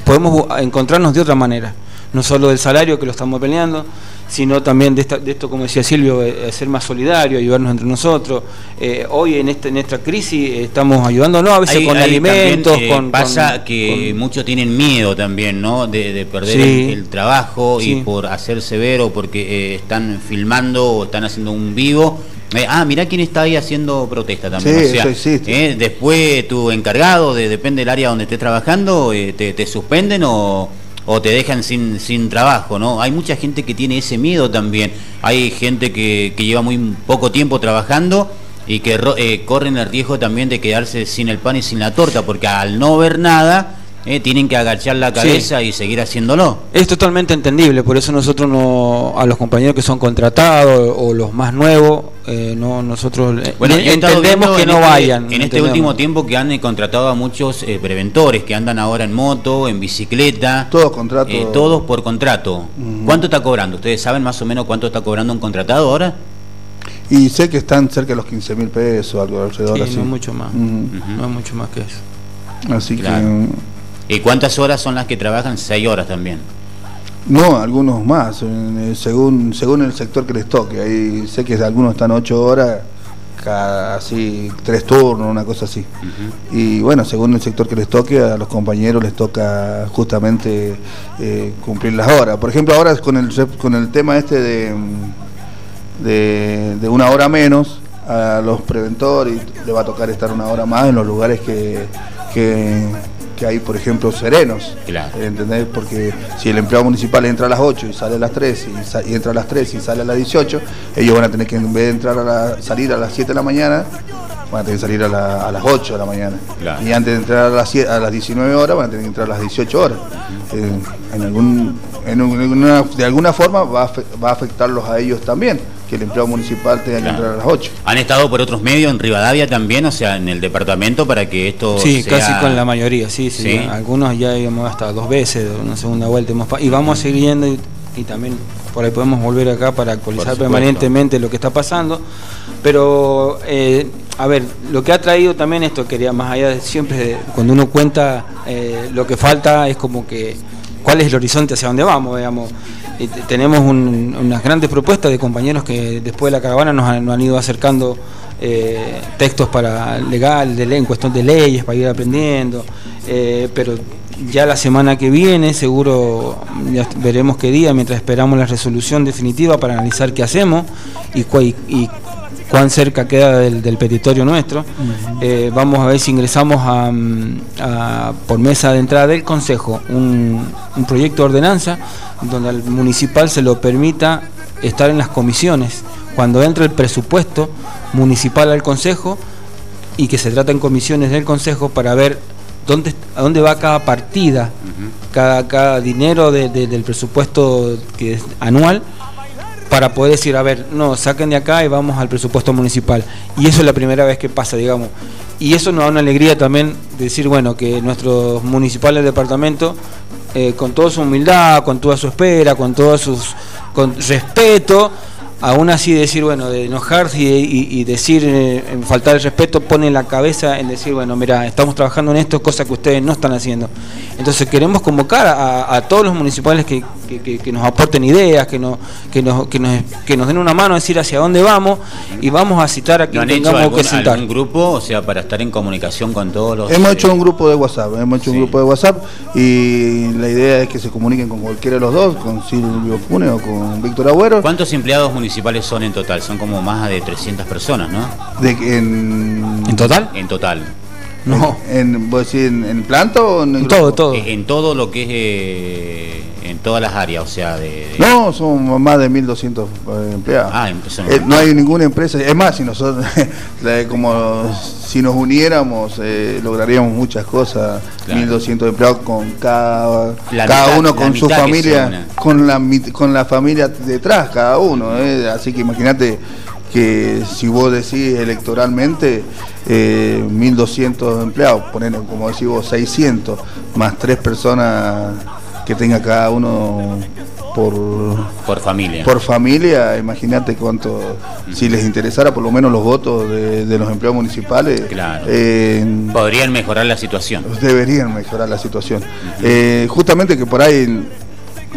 podemos encontrarnos de otra manera, no solo del salario que lo estamos peleando, sino también de, esto, como decía Silvio, eh, ser más solidario, ayudarnos entre nosotros. Eh, hoy en, este, en esta crisis estamos ayudándonos a veces con alimentos. Eh, con, pasa que muchos tienen miedo también, ¿no? De, perder el, trabajo y por hacer severo porque están filmando o están haciendo un vivo. ah, mirá quién está ahí haciendo protesta también. o sea, después tu encargado, de, depende del área donde estés trabajando, te, te, suspenden o, o te dejan sin, sin trabajo, ¿no? Hay mucha gente que tiene ese miedo también. Hay gente que, que lleva muy poco tiempo trabajando y que eh, corren el riesgo también de quedarse sin el pan y sin la torta, porque al no ver nada, eh, tienen que agachar la cabeza y seguir haciéndolo. Es totalmente entendible, por eso nosotros no, a los compañeros que son contratados o los más nuevos, eh, no nosotros bueno, entendemos que no este, vayan. En este último tiempo que han contratado a muchos preventores que andan ahora en moto, en bicicleta. Todos contratos. todos por contrato. ¿Cuánto está cobrando? ¿Ustedes saben más o menos cuánto está cobrando un contratado ahora? Y sé que están cerca de los 15 mil pesos, algo alrededor sí, así. No mucho más, no es mucho más que eso. Así que... ¿Y cuántas horas son las que trabajan? Seis horas también. No, algunos más, según según el sector que les toque. Ahí sé que algunos están ocho horas, así tres turnos, una cosa así. Y bueno, según el sector que les toque, a los compañeros les toca justamente eh, cumplir las horas. Por ejemplo, ahora con el con el tema este de de, una hora menos a los preventores le va a tocar estar una hora más en los lugares que, que, hay, por ejemplo, serenos. ¿Entendés? Porque si el empleado municipal entra a las 8 y sale a las 3 y, entra a las 3 y sale a las 18, ellos van a tener que en vez de entrar a la, salir a las 7 de la mañana, van a tener que salir a, las 8 de la mañana. Y antes de entrar a las, a las 19 horas, van a tener que entrar a las 18 horas. Eh, en algún, de alguna forma va a, va a afectarlos a ellos también que el empleado municipal tenga que entrar a las 8. ¿Han estado por otros medios en Rivadavia también, o sea, en el departamento para que esto Sí, casi con la mayoría, sí, sí. Algunos ya íbamos hasta dos veces, una segunda vuelta. y vamos a seguir yendo y, también por ahí podemos volver acá para actualizar permanentemente lo que está pasando. Pero, eh, a ver, lo que ha traído también esto, quería más allá de siempre, cuando uno cuenta eh, lo que falta, es como que cuál es el horizonte hacia dónde vamos, digamos. Tenemos unas grandes propuestas de compañeros que después de la caravana nos han, ido acercando eh, textos para legal, de en cuestión de leyes, para ir aprendiendo, eh, pero ya la semana que viene seguro veremos qué día, mientras esperamos la resolución definitiva para analizar qué hacemos y, y cuán cerca queda del, petitorio nuestro. Eh, vamos a ver si ingresamos a, por mesa de entrada del Consejo un, un, proyecto de ordenanza donde al municipal se lo permita estar en las comisiones. Cuando entre el presupuesto municipal al Consejo y que se trata en comisiones del Consejo para ver dónde, a dónde va cada partida, cada, cada dinero del presupuesto que es anual para poder decir, a ver, no, saquen de acá y vamos al presupuesto municipal. Y eso es la primera vez que pasa, digamos. Y eso nos da una alegría también decir, bueno, que nuestros municipales del departamento, eh, con toda su humildad, con toda su espera, con todo con respeto, aún así decir, bueno, de enojarse y, decir, eh, en faltar el respeto, pone la cabeza en decir, bueno, mira, estamos trabajando en esto, cosa que ustedes no están haciendo. Entonces queremos convocar a, todos los municipales que, nos aporten ideas, que nos, que, nos, que, nos, que nos den una mano, a decir hacia dónde vamos y vamos a citar a quien tengamos que citar. un grupo, o sea, para estar en comunicación con todos los... Hemos hecho un grupo de WhatsApp, hemos hecho un grupo de WhatsApp y la idea es que se comuniquen con cualquiera de los dos, con Silvio Fune o con Víctor Agüero. ¿Cuántos empleados municipales son en total? Son como más de 300 personas, ¿no? De, en... ¿En total? En total. No. ¿En, en, en planta o en, en todo, todo? En, todo lo que es, eh, en todas las áreas, o sea, de... No, son más de 1.200 eh, empleados. Ah, eh, no hay ninguna empresa, es más, si nosotros, como si nos uniéramos, lograríamos muchas cosas, 1.200 empleados con cada, cada uno con su familia, con la, con la familia detrás, cada uno, así que imagínate que si vos decís electoralmente eh, 1.200 empleados, poner como decís vos 600, más tres personas que tenga cada uno por, por familia. Por familia, imagínate cuánto, si les interesara por lo menos los votos de, los empleados municipales. Claro. Eh, Podrían mejorar la situación. Deberían mejorar la situación. Eh, justamente que por ahí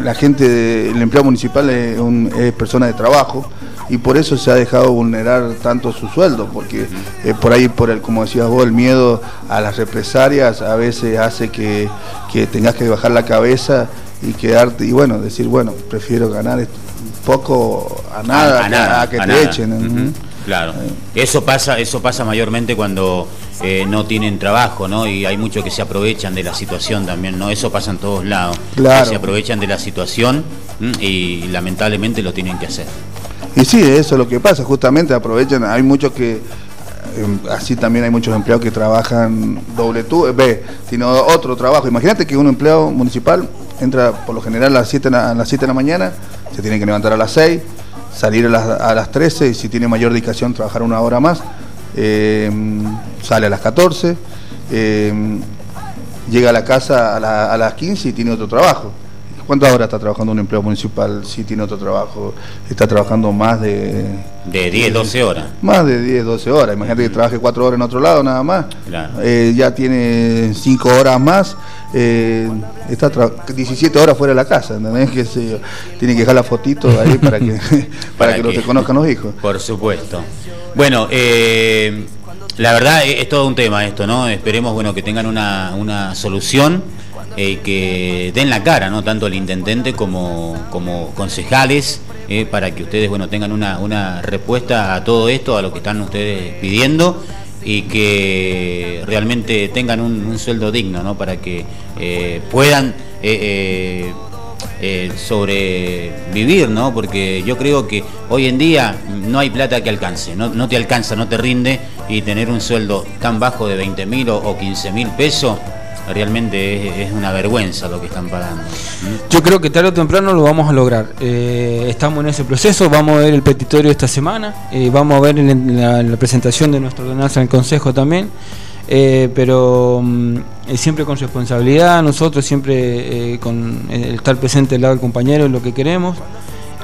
la gente, el empleado municipal es, es persona de trabajo y por eso se ha dejado vulnerar tanto su sueldo, porque eh, por ahí, por el, como decías vos, el miedo a las represalias a veces hace que, tengas que bajar la cabeza y quedarte, y bueno, decir, bueno, prefiero ganar poco a nada, a, que, te echen. Claro. Eso pasa, eso pasa mayormente cuando eh, no tienen trabajo, ¿no? Y hay muchos que se aprovechan de la situación también, ¿no? Eso pasa en todos lados. Claro. Se aprovechan de la situación y lamentablemente lo tienen que hacer. Y sí, eso es lo que pasa, justamente aprovechan, hay muchos que Em, así también hay muchos empleados que trabajan doble tú, ve, tiene otro trabajo. Imagínate que un empleado municipal entra por lo general a las 7 a las 7 de la mañana, se tiene que levantar a las 6, salir a las, a las 13 y si tiene mayor dedicación trabajar una hora más, em, sale a las 14, em, llega a la casa a las 15 y tiene otro trabajo. ¿Cuántas horas está trabajando un empleo municipal si tiene otro trabajo? Está trabajando más de... De 10, 12 horas. Más de 10, 12 horas. Imagínate que trabaje 4 horas en otro lado nada más. Eh, ya tiene 5 horas más. Eh, está 17 horas fuera de la casa. ¿entendés? Que se, tiene que dejar la fotito ahí para que, para, que, que, conozcan los hijos. Por supuesto. Bueno, eh, la verdad es, todo un tema esto, ¿no? Esperemos bueno que tengan una, una solución eh, que den la cara, ¿no? tanto el intendente como, como concejales, eh, para que ustedes bueno, tengan una, una respuesta a todo esto, a lo que están ustedes pidiendo y que realmente tengan un, sueldo digno, ¿no? para que eh, puedan sobrevivir, ¿no? porque yo creo que hoy en día no hay plata que alcance, no, te alcanza, no te rinde y tener un sueldo tan bajo de 20 mil o, o 15 mil pesos realmente es, una vergüenza lo que están pagando. Yo creo que tarde o temprano lo vamos a lograr. Eh, estamos en ese proceso, vamos a ver el petitorio esta semana, eh, vamos a ver en la, presentación de nuestra ordenanza en el Consejo también. Eh, pero mm, siempre con responsabilidad, nosotros siempre con el estar presente al lado del compañero es lo que queremos.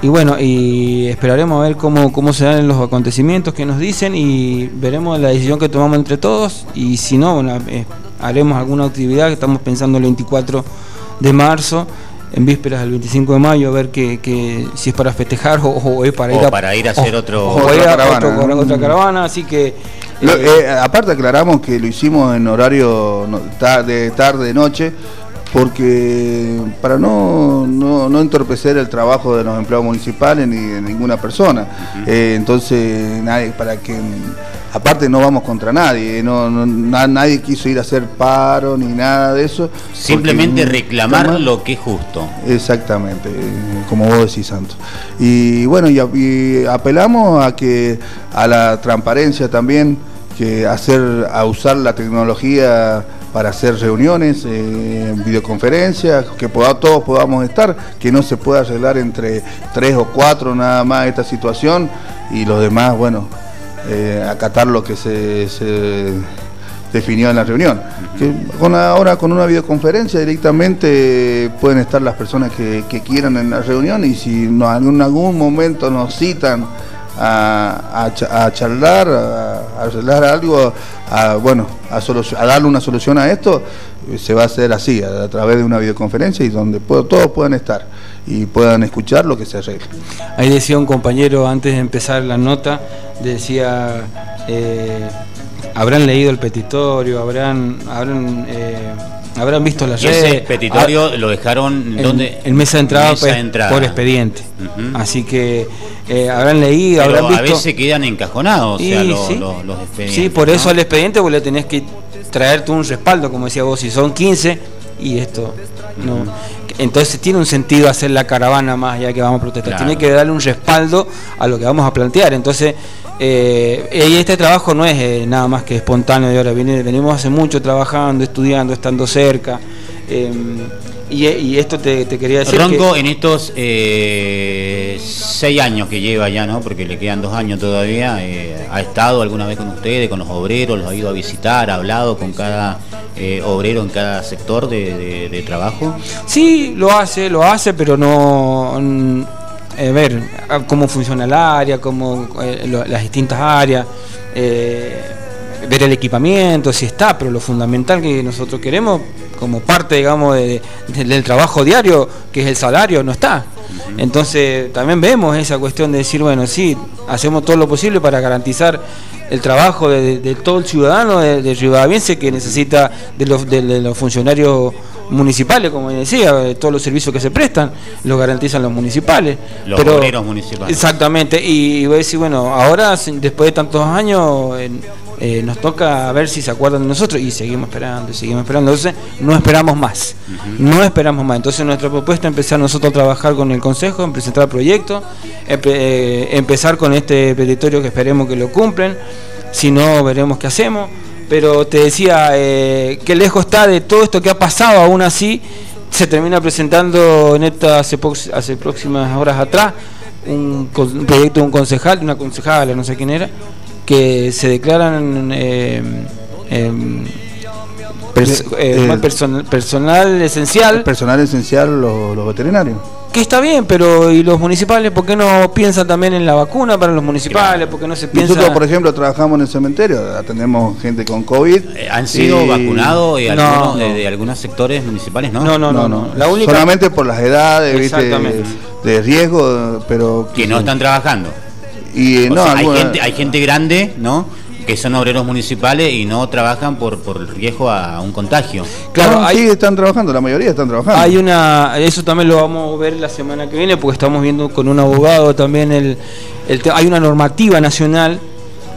Y bueno, y esperaremos a ver cómo, cómo se dan los acontecimientos que nos dicen y veremos la decisión que tomamos entre todos. Y si no, bueno, haremos alguna actividad que estamos pensando el 24 de marzo en vísperas del 25 de mayo a ver que, si es para festejar o, es para ir a, para ir a hacer otro, otra, caravana, otra caravana. Así que eh, aparte aclaramos que lo hicimos en horario de tarde noche porque para no, no, entorpecer el trabajo de los empleados municipales ni de ninguna persona eh, entonces nadie para que aparte no vamos contra nadie, no, nadie quiso ir a hacer paro ni nada de eso. Simplemente reclamar lo que es justo. Exactamente, como vos decís, Santos. Y bueno, y, apelamos a que a la transparencia también, que hacer, a usar la tecnología para hacer reuniones, eh, videoconferencias, que todos podamos estar, que no se pueda arreglar entre tres o cuatro nada más esta situación y los demás, bueno, eh, acatar lo que se, definió en la reunión. Que con ahora con una videoconferencia directamente pueden estar las personas que, quieran en la reunión y si no, en algún momento nos citan a, a, charlar, a, arreglar algo, a, bueno, a, darle una solución a esto, se va a hacer así, a, través de una videoconferencia y donde todos puedan estar y puedan escuchar lo que se arregle. Ahí decía un compañero antes de empezar la nota, decía, eh, habrán leído el petitorio, habrán, habrán, eh, habrán visto las redes. Ese petitorio ah, lo dejaron donde en mesa de entrada, pues, por expediente. Así que eh, habrán leído, habrán visto. A veces quedan encajonados, o sea, los, expedientes. Sí, por eso al expediente vos le tenés que traerte un respaldo, como decía vos, si son 15 y esto no. Entonces tiene un sentido hacer la caravana más ya que vamos a protestar. Tiene que darle un respaldo a lo que vamos a plantear. Entonces, eh, y este trabajo no es eh, nada más que espontáneo de ahora. Venimos hace mucho trabajando, estudiando, estando cerca. Em, y, esto te, quería decir. Ronco, en estos eh, seis años que lleva ya, ¿no? Porque le quedan dos años todavía, eh, ¿ha estado alguna vez con ustedes, con los obreros? ¿Los ha ido a visitar? ¿Ha hablado con cada eh, obrero en cada sector de, trabajo? Sí, lo hace, lo hace, pero no. A ver, cómo funciona el área, cómo las distintas áreas ver el equipamiento, si está, pero lo fundamental que nosotros queremos como parte, digamos, del trabajo diario, que es el salario, no está. Entonces también vemos esa cuestión de decir, bueno, sí, hacemos todo lo posible para garantizar el trabajo de, todo el ciudadano, de, de que necesita de los, de, los funcionarios municipales, como decía, todos los servicios que se prestan los garantizan los municipales. Los pero, municipales. Exactamente, y, voy a decir, bueno, ahora después de tantos años eh, nos toca ver si se acuerdan de nosotros y seguimos esperando, y seguimos esperando. Entonces, no esperamos más, no esperamos más. Entonces, nuestra propuesta es empezar nosotros a trabajar con el Consejo, en presentar proyectos, eh, empezar con este petitorio que esperemos que lo cumplen, si no, veremos qué hacemos. Pero te decía, eh, que lejos está de todo esto que ha pasado, aún así se termina presentando en esta hace, hace próximas horas atrás un, un proyecto de un concejal, una concejala, no sé quién era, que se declaran eh, em, eh, eh, personal esencial. Personal esencial los, veterinarios. Que está bien, pero ¿y los municipales por qué no piensan también en la vacuna para los municipales? ¿Por qué no se piensa...? Nosotros, por ejemplo, trabajamos en el cementerio, atendemos gente con COVID. ¿Han sido vacunados y algunos, De, algunos sectores municipales, no? No, no, no. no, La única... Solamente por las edades, de riesgo, pero... Que no están trabajando. Y, no, hay, gente, hay gente grande, ¿no? Que son obreros municipales y no trabajan por, por riesgo a un contagio. Claro, ahí están trabajando, la mayoría están trabajando. Hay una, eso también lo vamos a ver la semana que viene, porque estamos viendo con un abogado también el, el hay una normativa nacional,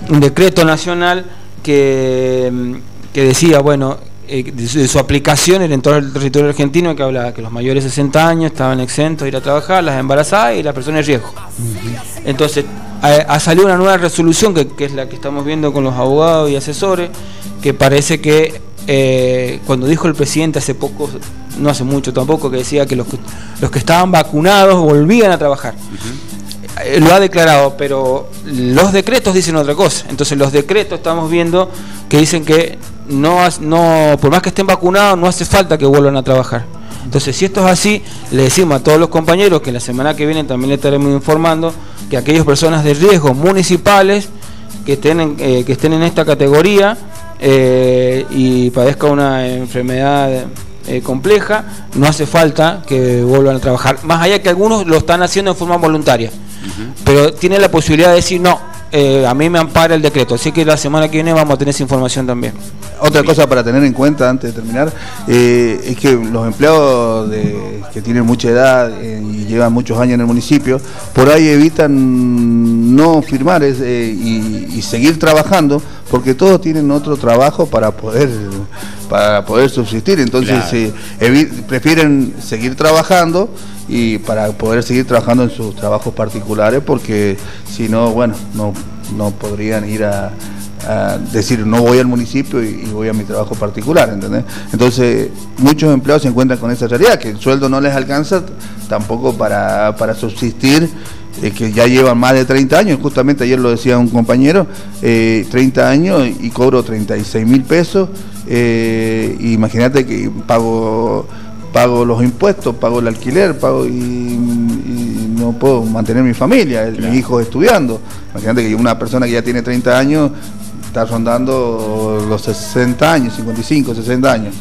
un decreto nacional que, que decía, bueno, eh, de, su, aplicación en todo el territorio argentino que habla que los mayores de 60 años estaban exentos de ir a trabajar, las embarazadas y las personas de riesgo. Entonces, ha, salido una nueva resolución que, es la que estamos viendo con los abogados y asesores, que parece que eh, cuando dijo el presidente hace poco, no hace mucho tampoco, que decía que los, los que estaban vacunados volvían a trabajar. Eh, lo ha declarado, pero los decretos dicen otra cosa. Entonces los decretos estamos viendo que dicen que no, no por más que estén vacunados, no hace falta que vuelvan a trabajar. Entonces, si esto es así, le decimos a todos los compañeros que la semana que viene también le estaremos informando que aquellas personas de riesgo municipales que estén en, eh, que estén en esta categoría eh, y padezcan una enfermedad eh, compleja, no hace falta que vuelvan a trabajar. Más allá que algunos lo están haciendo en forma voluntaria. Pero tiene la posibilidad de decir, no, eh, a mí me ampara el decreto. Así que la semana que viene vamos a tener esa información también. Otra cosa para tener en cuenta antes de terminar eh, es que los empleados que tienen mucha edad eh, y llevan muchos años en el municipio, por ahí evitan no firmar y, seguir trabajando porque todos tienen otro trabajo para poder para poder subsistir. Entonces prefieren seguir trabajando y para poder seguir trabajando en sus trabajos particulares porque si no, bueno, no, no podrían ir a, decir no voy al municipio y, voy a mi trabajo particular, ¿entendés? Entonces muchos empleados se encuentran con esa realidad, que el sueldo no les alcanza tampoco para, para subsistir eh, que ya llevan más de 30 años, justamente ayer lo decía un compañero, 30 eh, años y cobro 36 mil pesos, eh, imagínate que pago pago los impuestos, pago el alquiler, pago y, no puedo mantener mi familia, mis hijos estudiando. Imagínate que una persona que ya tiene 30 años está rondando los 60 años, 55, 60 años.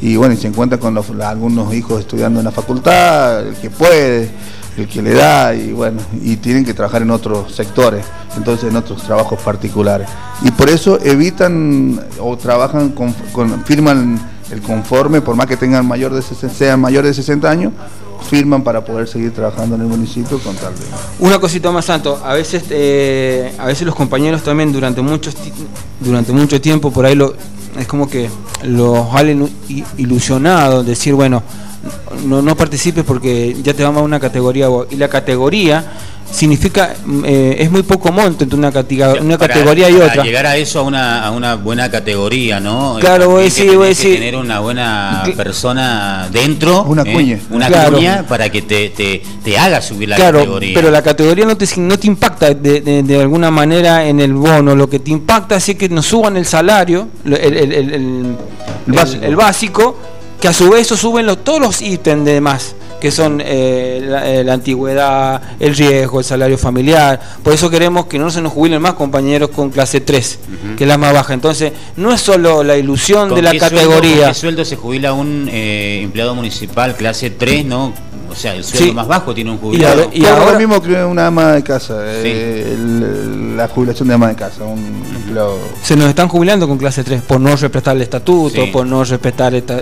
Y bueno, y se encuentra con algunos hijos estudiando en la facultad, el que puede, el que le da, y bueno, y tienen que trabajar en otros sectores, entonces en otros trabajos particulares. Y por eso evitan o trabajan con firman el conforme, por más que tengan mayor de sean mayores de 60 años, firman para poder seguir trabajando en el municipio con tal de... Una cosita más, Santo, a veces, eh, a veces los compañeros también durante, muchos, durante mucho tiempo por ahí lo, es como que los valen ilusionados, decir, bueno, no, no participes porque ya te vamos a una categoría y la categoría significa eh, es muy poco monto entre una, una categoría y otra. llegar a eso a una, a una buena categoría, ¿no? Claro, voy a decir, voy a decir. tener una buena persona dentro, una ¿eh? cuña, una cuña para que te, te, te, haga subir la claro, categoría. Pero la categoría no te, no te impacta de, de, alguna manera en el bono, lo que te impacta es que nos suban el salario, el, el, el, el básico. Que a su vez eso suben los, todos los ítems de más que son eh, eh, la, antigüedad, el riesgo, el salario familiar. Por eso queremos que no se nos jubilen más compañeros con clase 3, que es la más baja. Entonces, no es solo la ilusión de la categoría. ¿Con qué sueldo se jubila un eh, empleado municipal clase 3, no? O sea, el sueldo más bajo tiene un jubilado. Y, ahora, lo mismo que una ama de casa, la jubilación de ama de casa, un empleado. Se nos están jubilando con clase 3 por no respetar el estatuto, por no respetar esta,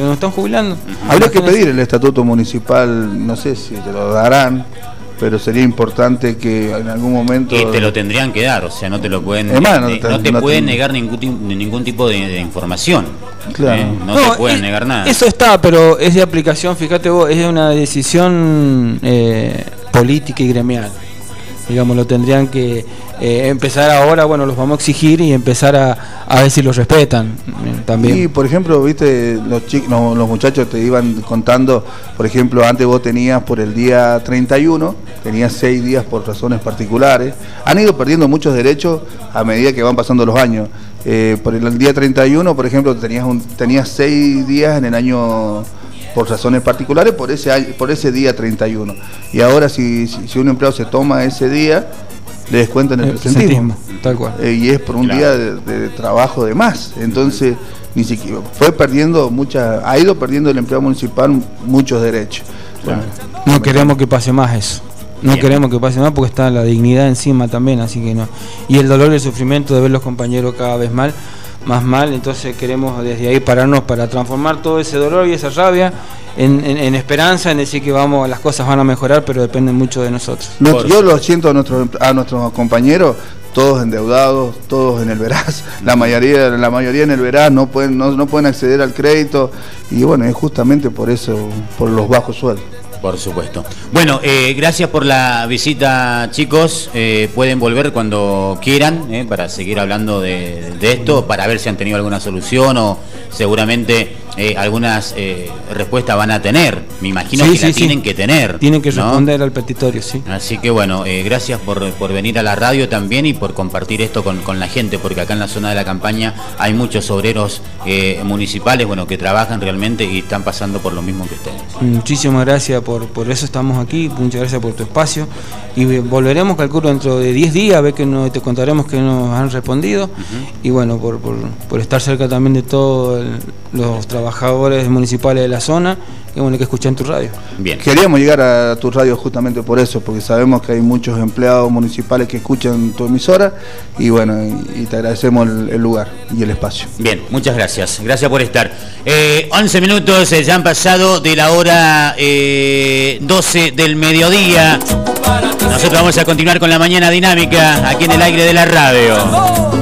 se nos están jubilando. Habría que pedir el estatuto municipal, no sé si te lo darán, pero sería importante que en algún momento... Que te lo tendrían que dar, o sea, no te lo pueden... no, te, pueden negar ningún, ningún tipo de, información. Claro. ¿eh? No, te pueden negar nada. Eso está, pero es de aplicación, fíjate vos, es una decisión eh, política y gremial digamos, lo tendrían que eh, empezar ahora, bueno, los vamos a exigir y empezar a, a ver si los respetan eh, también. Y, por ejemplo, viste, los, chicos, los muchachos te iban contando, por ejemplo, antes vos tenías por el día 31, tenías seis días por razones particulares, han ido perdiendo muchos derechos a medida que van pasando los años. Eh, por el, día 31, por ejemplo, tenías, un, tenías seis días en el año por razones particulares por ese, por ese día 31. Y ahora si, si, un empleado se toma ese día, le descuentan el, presentismo. Tal cual. Eh, y es por un día de, trabajo de más. Entonces, ni siquiera fue perdiendo mucha, ha ido perdiendo el empleado municipal muchos derechos. no queremos que pase más eso. No queremos que pase más porque está la dignidad encima también, así que no. Y el dolor y el sufrimiento de ver los compañeros cada vez mal más mal, entonces queremos desde ahí pararnos para transformar todo ese dolor y esa rabia en, esperanza, en decir que vamos, las cosas van a mejorar, pero dependen mucho de nosotros. yo lo siento a, nuestros a nuestros compañeros, todos endeudados, todos en el veraz, la mayoría, la mayoría en el veraz no pueden, no, no pueden acceder al crédito y bueno, es justamente por eso, por los bajos sueldos. Por supuesto. Bueno, eh, gracias por la visita, chicos. Eh, pueden volver cuando quieran eh, para seguir hablando de, esto, para ver si han tenido alguna solución o seguramente algunas respuestas van a tener. Me imagino que la tienen que tener. Tienen que responder al petitorio, sí. Así que bueno, gracias por, venir a la radio también y por compartir esto con, con, la gente, porque acá en la zona de la campaña hay muchos obreros municipales bueno, que trabajan realmente y están pasando por lo mismo que ustedes. Muchísimas gracias por, eso estamos aquí, muchas gracias por tu espacio y volveremos, calculo, dentro de 10 días a ver que no, te contaremos que nos han respondido y bueno, por, estar cerca también de todos los trabajadores municipales de la zona, que bueno, que escuchan tu radio. Bien. Queríamos llegar a tu radio justamente por eso, porque sabemos que hay muchos empleados municipales que escuchan tu emisora y bueno, y, te agradecemos el, lugar y el espacio. Bien, muchas gracias, gracias por estar. 11 eh, minutos eh, ya han pasado de la hora... Eh, 12 del mediodía. Nosotros vamos a continuar con la mañana dinámica aquí en el aire de la radio.